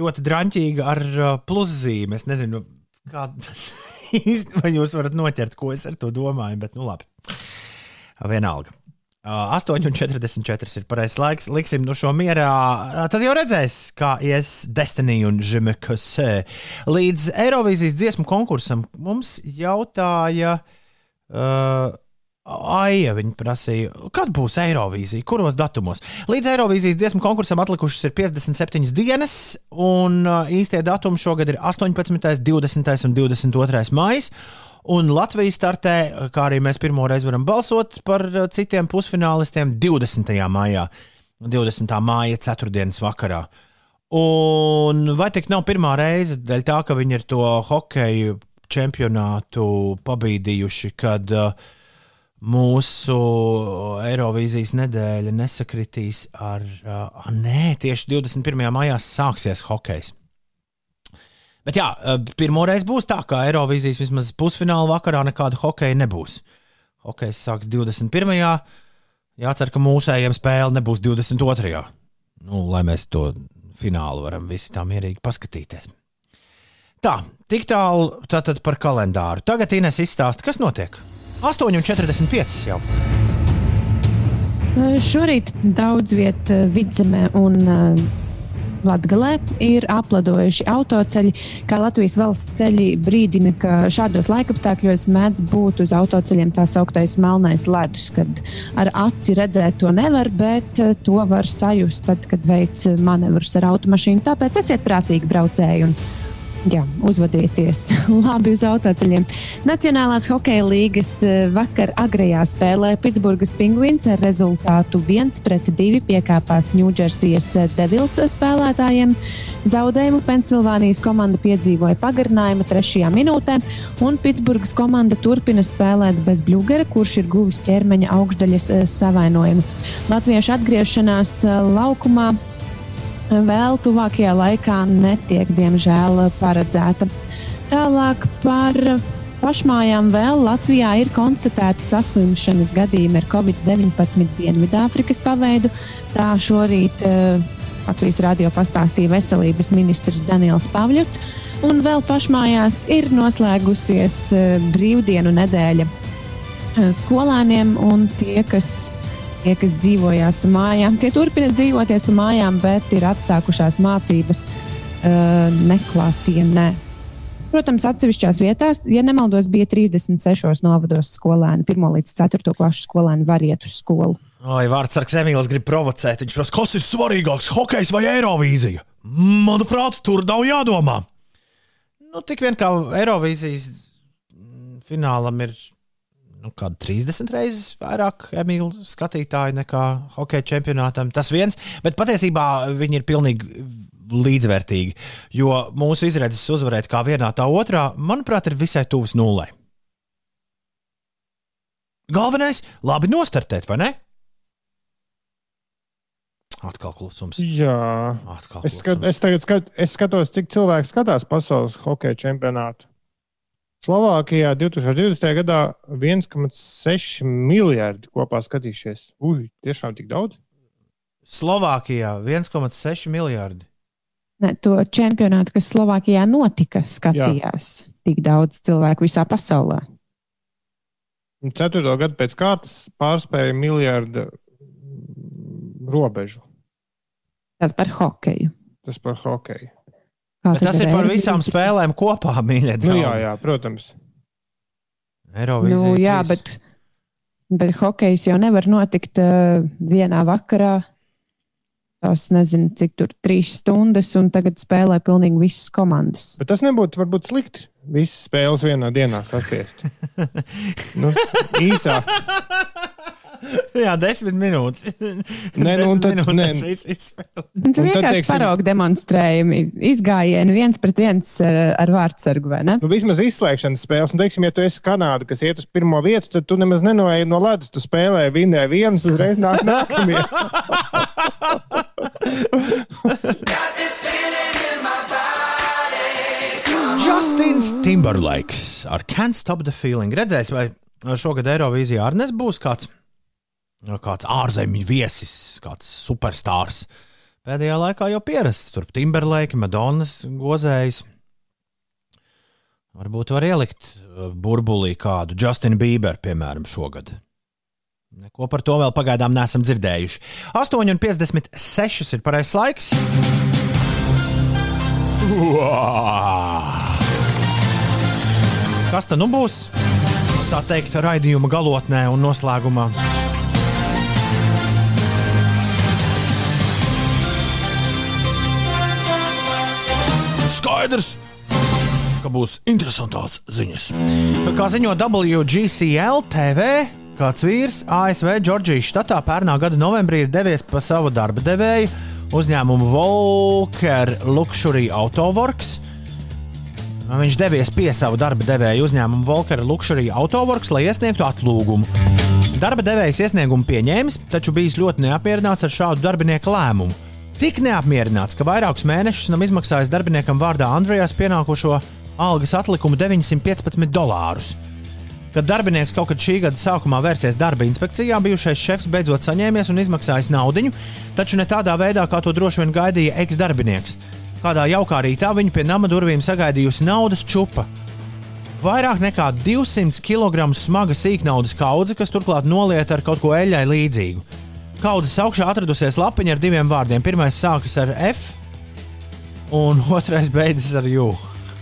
ļoti drāmīga ar uh, pluszīmi. Es nezinu, kā tas vai jūs varat noķert, ko es ar to domāju, bet nu labi. Vienalga. Uh, 8,44 ir pareizais laiks. Liksim nu šo mierā. Tad jau redzēs, kā ies Destiny un Žemekasē. Līdz Eirovīzijas dziesmu konkursam mums jautāja. Uh, Aija viņa prasīja, kad būs Eirovīzija, kuros datumos. Līdz Eirovīzijas dziesmu konkursam atlikušas ir 57 dienas, un īstie datumi šogad ir 18, 20 un 22 maija. Un Latvija startē, kā arī mēs pirmo reizi varam balsot par uh, citiem pusfinālistiem 20. maijā, 20. māja, 4. vakarā. Un vai tik nav pirmā reize, dēļ tā, ka viņi ir to hokeju čempionātu pabīdījuši, kad uh, mūsu Eirovīzijas nedēļa nesakritīs ar, uh, nē, tieši 21. maijā sāksies hokejs. Bet jā, uh, pirmo reizi būs tā, ka Eirovīzijas vismaz pusfināla vakarā nekāda hokeja nebūs. Hokejs sāks 21. Jācer, ka mūsējiem spēle nebūs 22. Nu, lai mēs to finālu varam visi tā mierīgi paskatīties. Tā, tik tālu tātad par kalendāru. Tagad Ines izstāsta, kas notiek. 8,45 jau. Šorīt daudz vietā vidzemē un uh, Latgalē ir apladojuši autoceļi, kā Latvijas valsts ceļi brīdina, ka šādos laikapstākļos mēdz būt uz autoceļiem tā sauktais melnais ledus, kad ar aci redzēt to nevar, bet eh, to var sajust tad, kad veic manevrus ar automašīnu. Tāpēc esiet prātīgi braucēji un Jā, uzvedieties labi uz autoceļiem. Nacionālās hokeja līgas eh, vakar agrajā spēlē Pitsburgas Penguins ar rezultātu 1-2 piekāpās Ņūdžersijas Devils spēlētājiem. Zaudējumu Pensilvānijas komanda piedzīvoja pagarinājuma trešajā minūtē, un Pitsburgas komanda turpina spēlēt bez Bļūgera, kurš ir guvis ķermeņa augšdaļas eh, savainojumu. Latviešu atgriešanās laukumā vēl tuvākajā laikā netiek, diemžēl, paredzēta. Tālāk par pašmājām vēl Latvijā ir konstatēti saslimšanas gadījumi ar Covid-19 Dienvidāfrikas paveidu. Tā šorīt uh, Latvijas radio pastāstīja veselības ministrs Daniels Pavļots. Un vēl pašmājās ir noslēgusies uh, brīvdienu nedēļa uh, skolēniem un tie, kas Tie, kas dzīvojās pa mājām, tie turpina dzīvoties pa mājām, bet ir atsākušās mācības uh, neklātienē. Protams, atsevišķās vietās, ja nemaldos, bija 36 novados skolēni, 1 līdz 4 klases skolēni var iet uz skolu. Oi, Vārtsargs Emīls grib provocēt. Viņš prasa, kas ir svarīgāks, hokejs vai Eirovīzija? Manuprāt, tur nav jādomā. Nu, tik vien kā Eirovīzijas finālam ir nu, 30 reizes vairāk emīļu skatītāju nekā hokeja čempionātam. Tas viens, bet patiesībā viņi ir pilnīgi līdzvērtīgi. Jo mūsu izredzes uzvarēt kā vienā, tā otrā, manuprāt, ir visai tuvas nulē. Galvenais - labi nostartēt, vai ne? Atkal klusums. Jā, Atkal es, skat, es tagad skat, es skatos, cik cilvēki skatās pasaules hokeja čempionātu. Slovākijā 2020. gadā 1,6 miljardi kopā skatījušies. Ui, tiešām tik daudz? Slovākijā 1,6 miljardi. Ne, to čempionātu, kas Slovākijā notika, skatījās Jā. tik daudz cilvēku visā pasaulē. Ceturto gadu pēc kārtas pārspēja miljardu robežu. Tas par hokeju. Tas par hokeju. Bet tas ir par visām spēlēm kopā, mīļie. Nu, jā, jā, protams. Eirovīzija. Nu, jā, bet, bet hokejs jau nevar notikt uh, vienā vakarā. Tas nezinu, cik tur trīs stundas, un tagad spēlē pilnīgi visas komandas. Bet tas nebūtu varbūt slikti. Visas spēles vienā dienā saspiest. nu, īsā. Jā, desmit minūtes. Nē, nu, tad, minūtes nē. viss izspēlē. Nu, Tur vienkārši teiksim- parauga demonstrējumi, izgājieni viens pret viens uh, ar vārdsargu, vai ne? Nu, vismaz izslēgšanas spēles. Nu, teiksim, ja tu esi Kanāda, kas iet uz pirmo vietu, tad tu nemaz nenoej no ledus. Tu spēlē, vinnē viens, uzreiz nāk nākamie. Justins Timberlakes ar Can't Stop the Feeling. Redzēs, vai šogad Eirovīzijā arī būs kāds, kāds ārzemju viesis, kāds superstarrs. Pēdējā laikā jau pierasts tur Timberlake, Madonas gozējs. Varbūt var ielikt uh, burbulī kādu Justinu Bieberu, piemēram, šogad. Neko par to vēl pagaidām neesam dzirdējuši. 8,56 ir pareizais laiks. Uā! Kas tad nu būs? Tā teikt, raidījuma galotnē un noslēgumā. Skaidrs, ka būs interesantās ziņas. Kā ziņo WGCL TV, kāds vīrs ASV Džordžijas štatā pērnā gada novembrī ir devies pa savu darba devēju uzņēmumu Volker Luxury Autoworks. Viņš devies pie savu darba devēja uzņēmumu Volker Luxury Autoworks, lai iesniegtu atlūgumu. Darba devējs iesniegumu pieņēmis, taču bijis ļoti neapmierināts ar šādu darbinieku lēmumu. Tik neapmierināts, ka vairākus mēnešus nam izmaksājis darbiniekam vārdā Andrejās pienākošo algas atlikumu 915 dolārus. Kad darbinieks kaut kad šī gada sākumā vērsies darba inspekcijā, bijušais šefs beidzot saņēmies un izmaksājis naudu, taču ne tādā veidā, kā to droši vien gaidīja eks-darbinieks. Kādā jaukā rītā viņu pie nama durvīm sagaidījusi naudas čupa. Vairāk nekā 200 kg smaga sīknaudas kaudze, kas turklāt nolieta ar kaut ko eļļai līdzīgu. Kaudzes augšā atradusies lapiņa ar diviem vārdiem. Pirmais sākas ar F, un otrais beidzas ar U.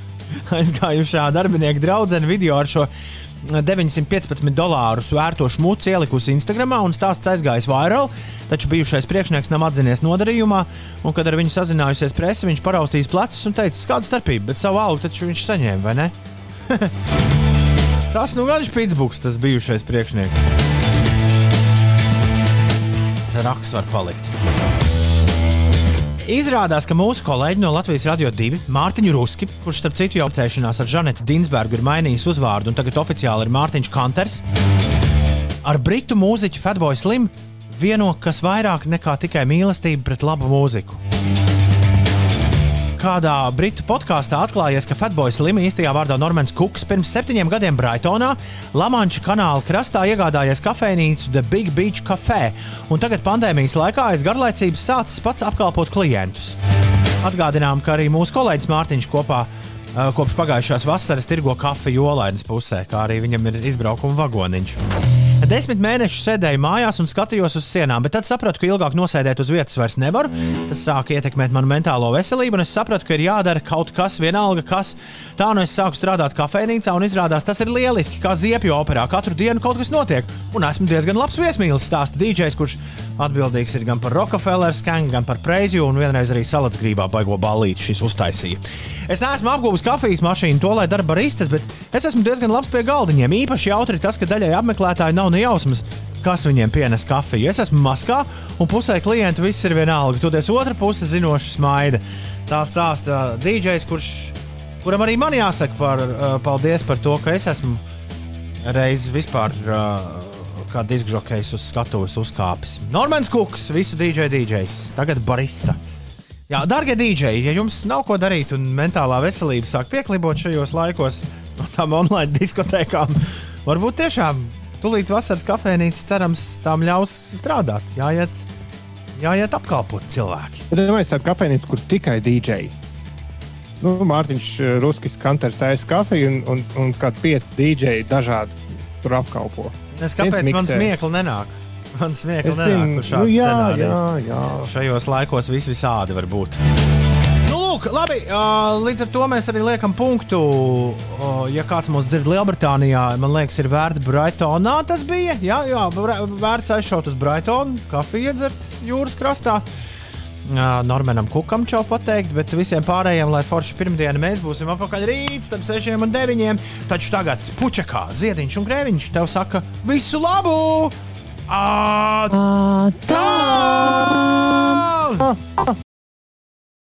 Aizgājušā darbinieka draudzene video ar šo 915 dolāru vērto šmuci ielikusi Instagram, un stāsts aizgājis vairāk. Taču bijušais priekšnieks nav atzinies nodarījumā, un, kad ar viņu sazinājusies presa, viņš paraustījis plecus un teica, kāda starpība, bet savu algu taču viņš saņēma, vai ne? tas nu gan ir Pitsbuks, tas bijušais priekšnieks. Raks var palikt. Izrādās, ka mūsu kolēģi no Latvijas Radio 2, Mārtiņš Ruski, kurš starp citu jau apcēšanās ar Žanetu Dinsbergu ir mainījis uzvārdu un tagad oficiāli ir Mārtiņš Kanters, ar britu mūziķu Fatboy Slim vieno kas vairāk nekā tikai mīlestība pret labu mūziku kādā britu podkāstā atklājies, ka Fatboys Lima īstajā vārdā Normans Kuks pirms septiņiem gadiem Brightonā, Lamanča kanāla krastā iegādājies kafejnīcu The Big Beach Cafe, un tagad pandēmijas laikā aiz garlaicības sācis pats apkalpot klientus. Atgādinām, ka arī mūsu kolēģis Mārtiņš kopā kopš pagājušās vasaras tirgo kafiju olainas pusē, kā arī viņam ir izbraukuma vagoniņš. Desmit mēnešus sēdēju mājās un skatījos uz sienām, bet tad sapratu, ka ilgāk nosēdēt uz vietas vairs nevaru. Tas sāka ietekmēt manu mentālo veselību, un es sapratu, ka ir jādara kaut kas, vienalga kas. Tā nu es sāku strādāt kafejnīcā, un izrādās tas ir lieliski, kā ziepju operā. Katru dienu kaut kas notiek, un esmu diezgan labs viesmīlis, stāsta DJs, kurš atbildīgs ir gan par Rockefeller skangu, gan par Preiziju, un vienreiz arī salacgrībā baigo ballīti šis uztaisīja. Es neesmu apgūlis kafijas mašīnu, to lai dara baristas, bet es esmu diezgan labs pie galdiņiem. Īpaši jautri tas, ka daļai apmeklētāji nav ne jausmas, kas viņiem pienes kafiju. Es esmu maskā, un pusē klientu viss ir vienalga. Toties otra puse zinoši smaida. Tā stāsta DJs, kurš, kuram arī man jāsaka par, uh, paldies par to, ka es esmu reiz vispār. Uh, Kā diskžokejs uz skatuves uzkāpis. Normāns Kukas, visu DJ DJs, tagad barista. Jā, darbie dīdžeji, ja jums nav ko darīt un mentālā veselība sāk pieklibot šajos laikos no tām online diskotēkām, varbūt tiešām tūlīt vasaras kafejnīcas cerams tām ļaus strādāt. Jāiet, jāiet apkalpot cilvēki. Bet es tādu kafejnīcu, kur tikai dīdžeji. Nu, Mārtiņš Ruskis kanters taisa kafiju un, un, un kādi pieci dīdžeji dažādi tur apkalpo. Es kāpēc man smiekli nenāk? Man smieklīgi, ka zinu, šāds nu, jā, scenārijs. jā, jā. Šajos laikos viss visādi var būt. Lūk, labi, līdz ar to mēs arī liekam punktu. Ja kāds mūs dzird Lielbritānijā, man liekas, ir vērts Brightonā. Tas bija. Jā, jā vērts aizšaut uz Brightonu, kafiju iedzert jūras krastā. Normanam Kukam čau pateikt, bet visiem pārējiem, lai forši pirmdiena mēs būsim apakaļ rīt, starp 6 un 9. Taču tagad puķekā ziediņš un grēviņš tev saka visu labu! À, Tā! tā!